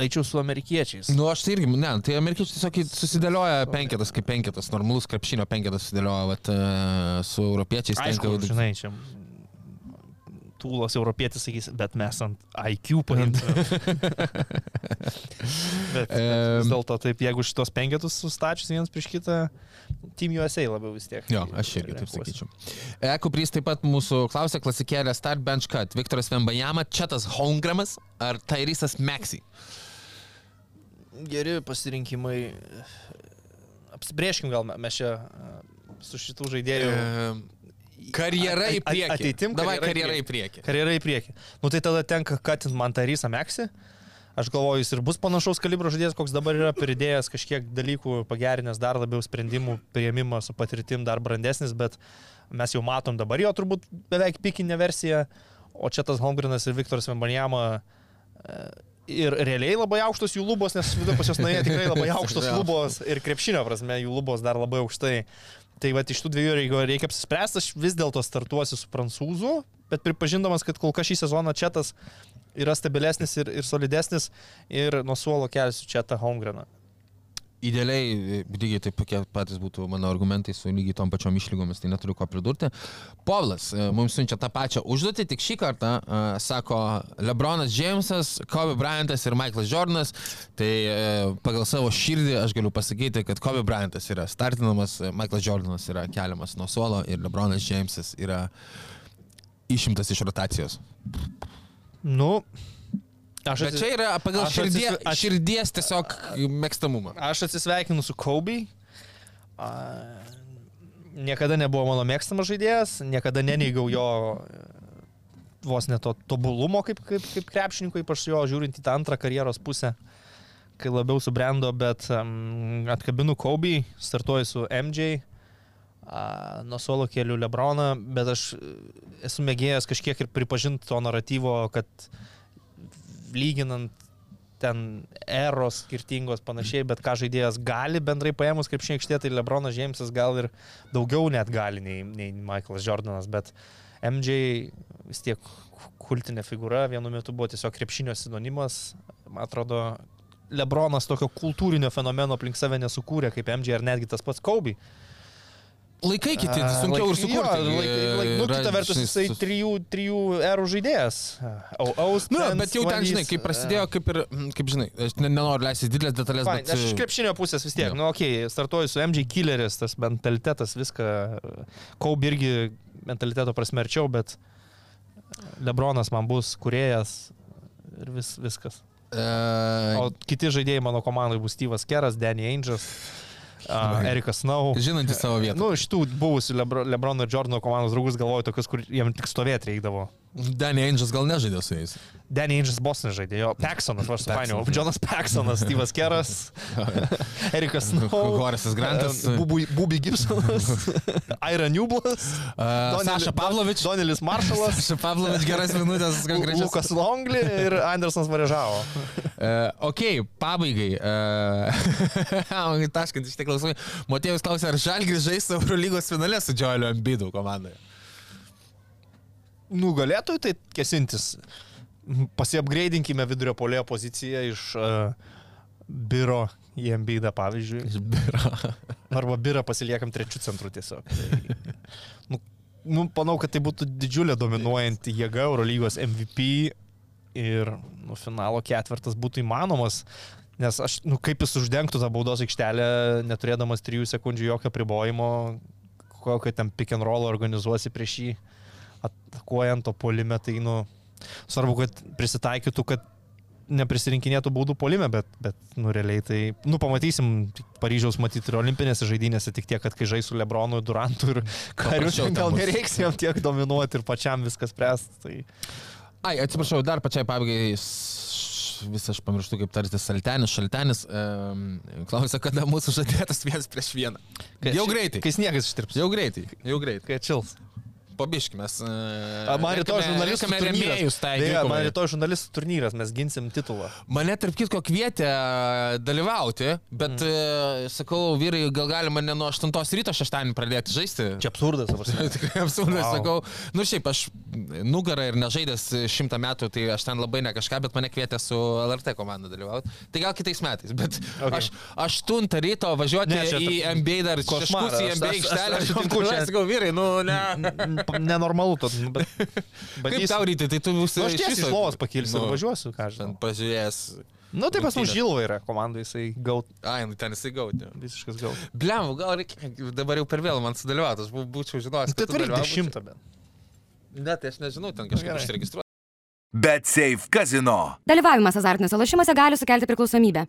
[SPEAKER 2] eičiau su amerikiečiais.
[SPEAKER 1] Nu, aš tai irgi, ne, tai amerikiečiai tiesiog susidėlioja penketas kaip penketas, normalus krepšinio penketas susidėlioja, vat, e, su europiečiais.
[SPEAKER 2] Aišku,
[SPEAKER 1] tenka-
[SPEAKER 2] žinai, čia tūlas europietis sakys, bet mes ant IQ paimtume. bet, bet vis dėlto taip, jeigu šitos penketus sustačius vienas prieš kitą, Team USA labiau vis tiek.
[SPEAKER 1] Jo, aš irgi taip sakyčiau. Eko Prys taip pat mūsų klausė klasikėlė Start Bench Cut. Viktoras Vembajama, Četas Holmgramas ar Tairysas Maxi?
[SPEAKER 2] Geri pasirinkimai. Apsibrieškim gal mes čia su šitų žaidėjų.
[SPEAKER 1] E, karjera į priekį.
[SPEAKER 2] ateitim
[SPEAKER 1] Davai
[SPEAKER 2] karjera į priekį. Karjera į priekį. Nu tai tada tenka katinti man tą rysą Meksį. Aš galvoju, jis ir bus panašaus kalibro žaidėjas, koks dabar yra, pridėjęs kažkiek dalykų, pagerinęs dar labiau sprendimų prieimimą su patirtim, dar brandesnis, bet mes jau matom dabar jo turbūt beveik pikinę versiją, o čia tas Holmgrenas ir Viktoras Vembanjama ir realiai labai aukštos jų lubos, nes viduje pas juos nuėjo tikrai labai aukštos lubos ir krepšinio prasme jų lubos dar labai aukštai. Tai va iš tų dviejų, jeigu reikia apsispręsti, aš vis dėlto startuosiu su prancūzu, bet pripažindamas, kad kol kas šį sezoną čia tas yra stabilesnis ir, ir solidesnis ir nuo suolo kelsiu čia tą Holmgreną.
[SPEAKER 1] Idealiai, lygiai taip patys būtų mano argumentai su lygiai tom pačiom išlygomis, tai neturiu ko pridurti. Povlas e, mums siunčia tą pačią užduotį, tik šį kartą uh, sako Lebronas Jamesas, Kobe Bryantas ir Michaelas Jordanas. Tai uh, pagal savo širdį aš galiu pasakyti, kad Kobe Bryantas yra startinamas, Michaelas Jordanas yra keliamas nuo suolo ir Lebronas Jamesas yra išimtas iš rotacijos.
[SPEAKER 2] Nu, aš,
[SPEAKER 1] Bet čia yra pagal
[SPEAKER 2] aš
[SPEAKER 1] širdie,
[SPEAKER 2] atsis- aš-
[SPEAKER 1] širdies tiesiog mėgstamumą.
[SPEAKER 2] aš atsisveikinu su Kobe. A, niekada nebuvo mano mėgstamas žaidėjas, niekada neneigiau jo e, vos ne to tobulumo kaip, kaip, kaip krepšininko, ypač jo žiūrint į tą antrą karjeros pusę. kai labiau subrendo, bet um, atkabinu Kobe, startuoju su MJ, a, nuo suolo kelių Lebroną, bet aš e, esu mėgėjęs kažkiek ir pripažinti to naratyvo, kad lyginant ten eros skirtingos panašiai, bet ką žaidėjas gali bendrai paėmus kaip šiekštė, tai Lebronas Džeimsas gal ir daugiau net gali nei, nei Michaelas Jordanas, bet MJ vis tiek kultinė figūra, vienu metu buvo tiesiog krepšinio sinonimas, man atrodo, Lebronas tokio kultūrinio fenomeno aplink save nesukūrė kaip MJ ar netgi tas pats Kobe.
[SPEAKER 1] Laikai kiti,
[SPEAKER 2] A,
[SPEAKER 1] sunkiau ir
[SPEAKER 2] laik-
[SPEAKER 1] sukurti.
[SPEAKER 2] Jo, laik, laik, nu, kita vertus, jisai trijų, trijų erų žaidėjas. Aus,
[SPEAKER 1] Nu, bet jau ten, žinai, kaip prasidėjo, kaip ir, kaip žinai, aš ne- nenoriu leisti didelės detalės,
[SPEAKER 2] Fine,
[SPEAKER 1] bet...
[SPEAKER 2] aš iš krepšinio pusės vis tiek,
[SPEAKER 1] Jo.
[SPEAKER 2] nu, okei, okay, startuoju su MJ Killeris, tas mentalitetas, viską, Kaub irgi mentaliteto prasmerčiau, bet Lebronas man bus kuriejas ir vis, viskas.
[SPEAKER 1] E,
[SPEAKER 2] O kiti žaidėjai mano komandai bus Steve'as Keras, Danny Angels, uh, Erikas Snow.
[SPEAKER 1] Žinantys savo vietą.
[SPEAKER 2] Nu, iš tų buvusių Lebro, Lebrono ir Jordano komandos draugus galvoju tokius, kur jiem tik stovėti reikdavo.
[SPEAKER 1] Danny Angels gal nežaidė su jais.
[SPEAKER 2] Danny Angels Boston žaidė, jo, Paxsonas, aš supainiau. Jonas Paxsonas, Steve'as Keras, Erikas
[SPEAKER 1] Horace'as Grantas.
[SPEAKER 2] Bubu- Bubi Gibsonas, Aira Newblas,
[SPEAKER 1] Uh, Saša Pavlovič.
[SPEAKER 2] Donelis Maršalas,
[SPEAKER 1] Saša Pavlovič geras minutės, konkrečiai.
[SPEAKER 2] Lukas Longli ir Andersonas Varežavo.
[SPEAKER 1] Uh, ok, pabaigai. Uh, taškant iš tie klausimai. Motėjus klausė, ar Žalgris žais Eurolygos finale su Džioliu Ambidu komandoje.
[SPEAKER 2] Nugalėtojai tai kesintis. Pasiapgreidinkime vidurio polėjo poziciją iš uh, Biro į Embidą, pavyzdžiui.
[SPEAKER 1] Iš Biro.
[SPEAKER 2] Arba Birą pasiliekam trečių centrų tiesiog. Tai, nu, nu, manau, kad tai būtų didžiulė dominuojanti jėga Eurolygos MVP ir nu, finalo ketvirtas būtų įmanomas. Nes aš, nu, kaip jis uždengtų tą baudos aikštelę, neturėdamas trijų sekundžių jokio pribojimo, kokio ten pick and roll organizuosi prieš jį, atakuojant to polime, tai, nu, svarbu, kad prisitaikytų, kad neprisirinkinėtų baudų polime, bet, bet nu, realiai tai, nu, pamatysim Paryžiaus matyti ir olimpinėse žaidynėse, tik tiek, kad kai žais su Lebronu, Durantu ir Kariu, gal nereiks jam tiek dominuoti ir pačiam viskas spręsti. Tai...
[SPEAKER 1] Ai, atsiprašau, dar pačiai pabaigai. s- Vis aš pamirštu, kaip tarti Saltenis, Šaltenis. Um, klausia, kada mūsų žadėtas vienas prieš vieną. Jau greitai.
[SPEAKER 2] Kai sniegas ištirps.
[SPEAKER 1] Jau greitai. Jau greitai.
[SPEAKER 2] Kai atšils.
[SPEAKER 1] Pabiškime.
[SPEAKER 2] A, Man rytoj žurnalistų turnyras.
[SPEAKER 1] Rėmėjus tai
[SPEAKER 2] man rytoj žurnalistų turnyras, mes ginsim titulą.
[SPEAKER 1] Mane tarp kitko kvietė e, dalyvauti, bet mm. e, sakau, vyrai, gal galima ne nuo 8 ryto šeštadienį pradėti žaisti.
[SPEAKER 2] Čia absurdas, prasme.
[SPEAKER 1] Tikrai absurdas,
[SPEAKER 2] Wow.
[SPEAKER 1] sakau. Nu šiaip aš nugarą ir nežaidęs šimtą metų, tai aš ten labai ne kažką, bet mane kvietė su LRT komanda dalyvauti. Tai gal kitais metais, bet
[SPEAKER 2] Okay.
[SPEAKER 1] aš aštuntą ryto važiuoti
[SPEAKER 2] Ne, čia
[SPEAKER 1] į NBA dar šeškus į NBA aikštelę.
[SPEAKER 2] aš sutinku, čia-
[SPEAKER 1] sakau, vyrai, nu ne.
[SPEAKER 2] Nenormalu to. nu, Bet, bet
[SPEAKER 1] Kaip
[SPEAKER 2] jis-
[SPEAKER 1] tau rytai, tai tu būsi...
[SPEAKER 2] Nu, aš tiesiai iš lovos pakilsiu
[SPEAKER 1] nu,
[SPEAKER 2] ir važiuosiu, ką žinau.
[SPEAKER 1] pažiūrėjęs.
[SPEAKER 2] Nu, tai pas mus žilva yra komandai, jisai gaut,
[SPEAKER 1] Ai, nu ten jisai gautė.
[SPEAKER 2] visiškas gaut.
[SPEAKER 1] Bliam, gal reikia, dabar jau per vėlų man sudalyvauti, aš bū- būčiau žinojęs.
[SPEAKER 2] Tai turi dešimtą bent.
[SPEAKER 1] Ne, tai aš nežinau, ten kažkaip
[SPEAKER 2] gerai.
[SPEAKER 1] užsiregistruoti.
[SPEAKER 3] Bet Safe Casino.
[SPEAKER 4] Dalyvavimas azartiniuose lošimuose gali sukelti priklausomybę.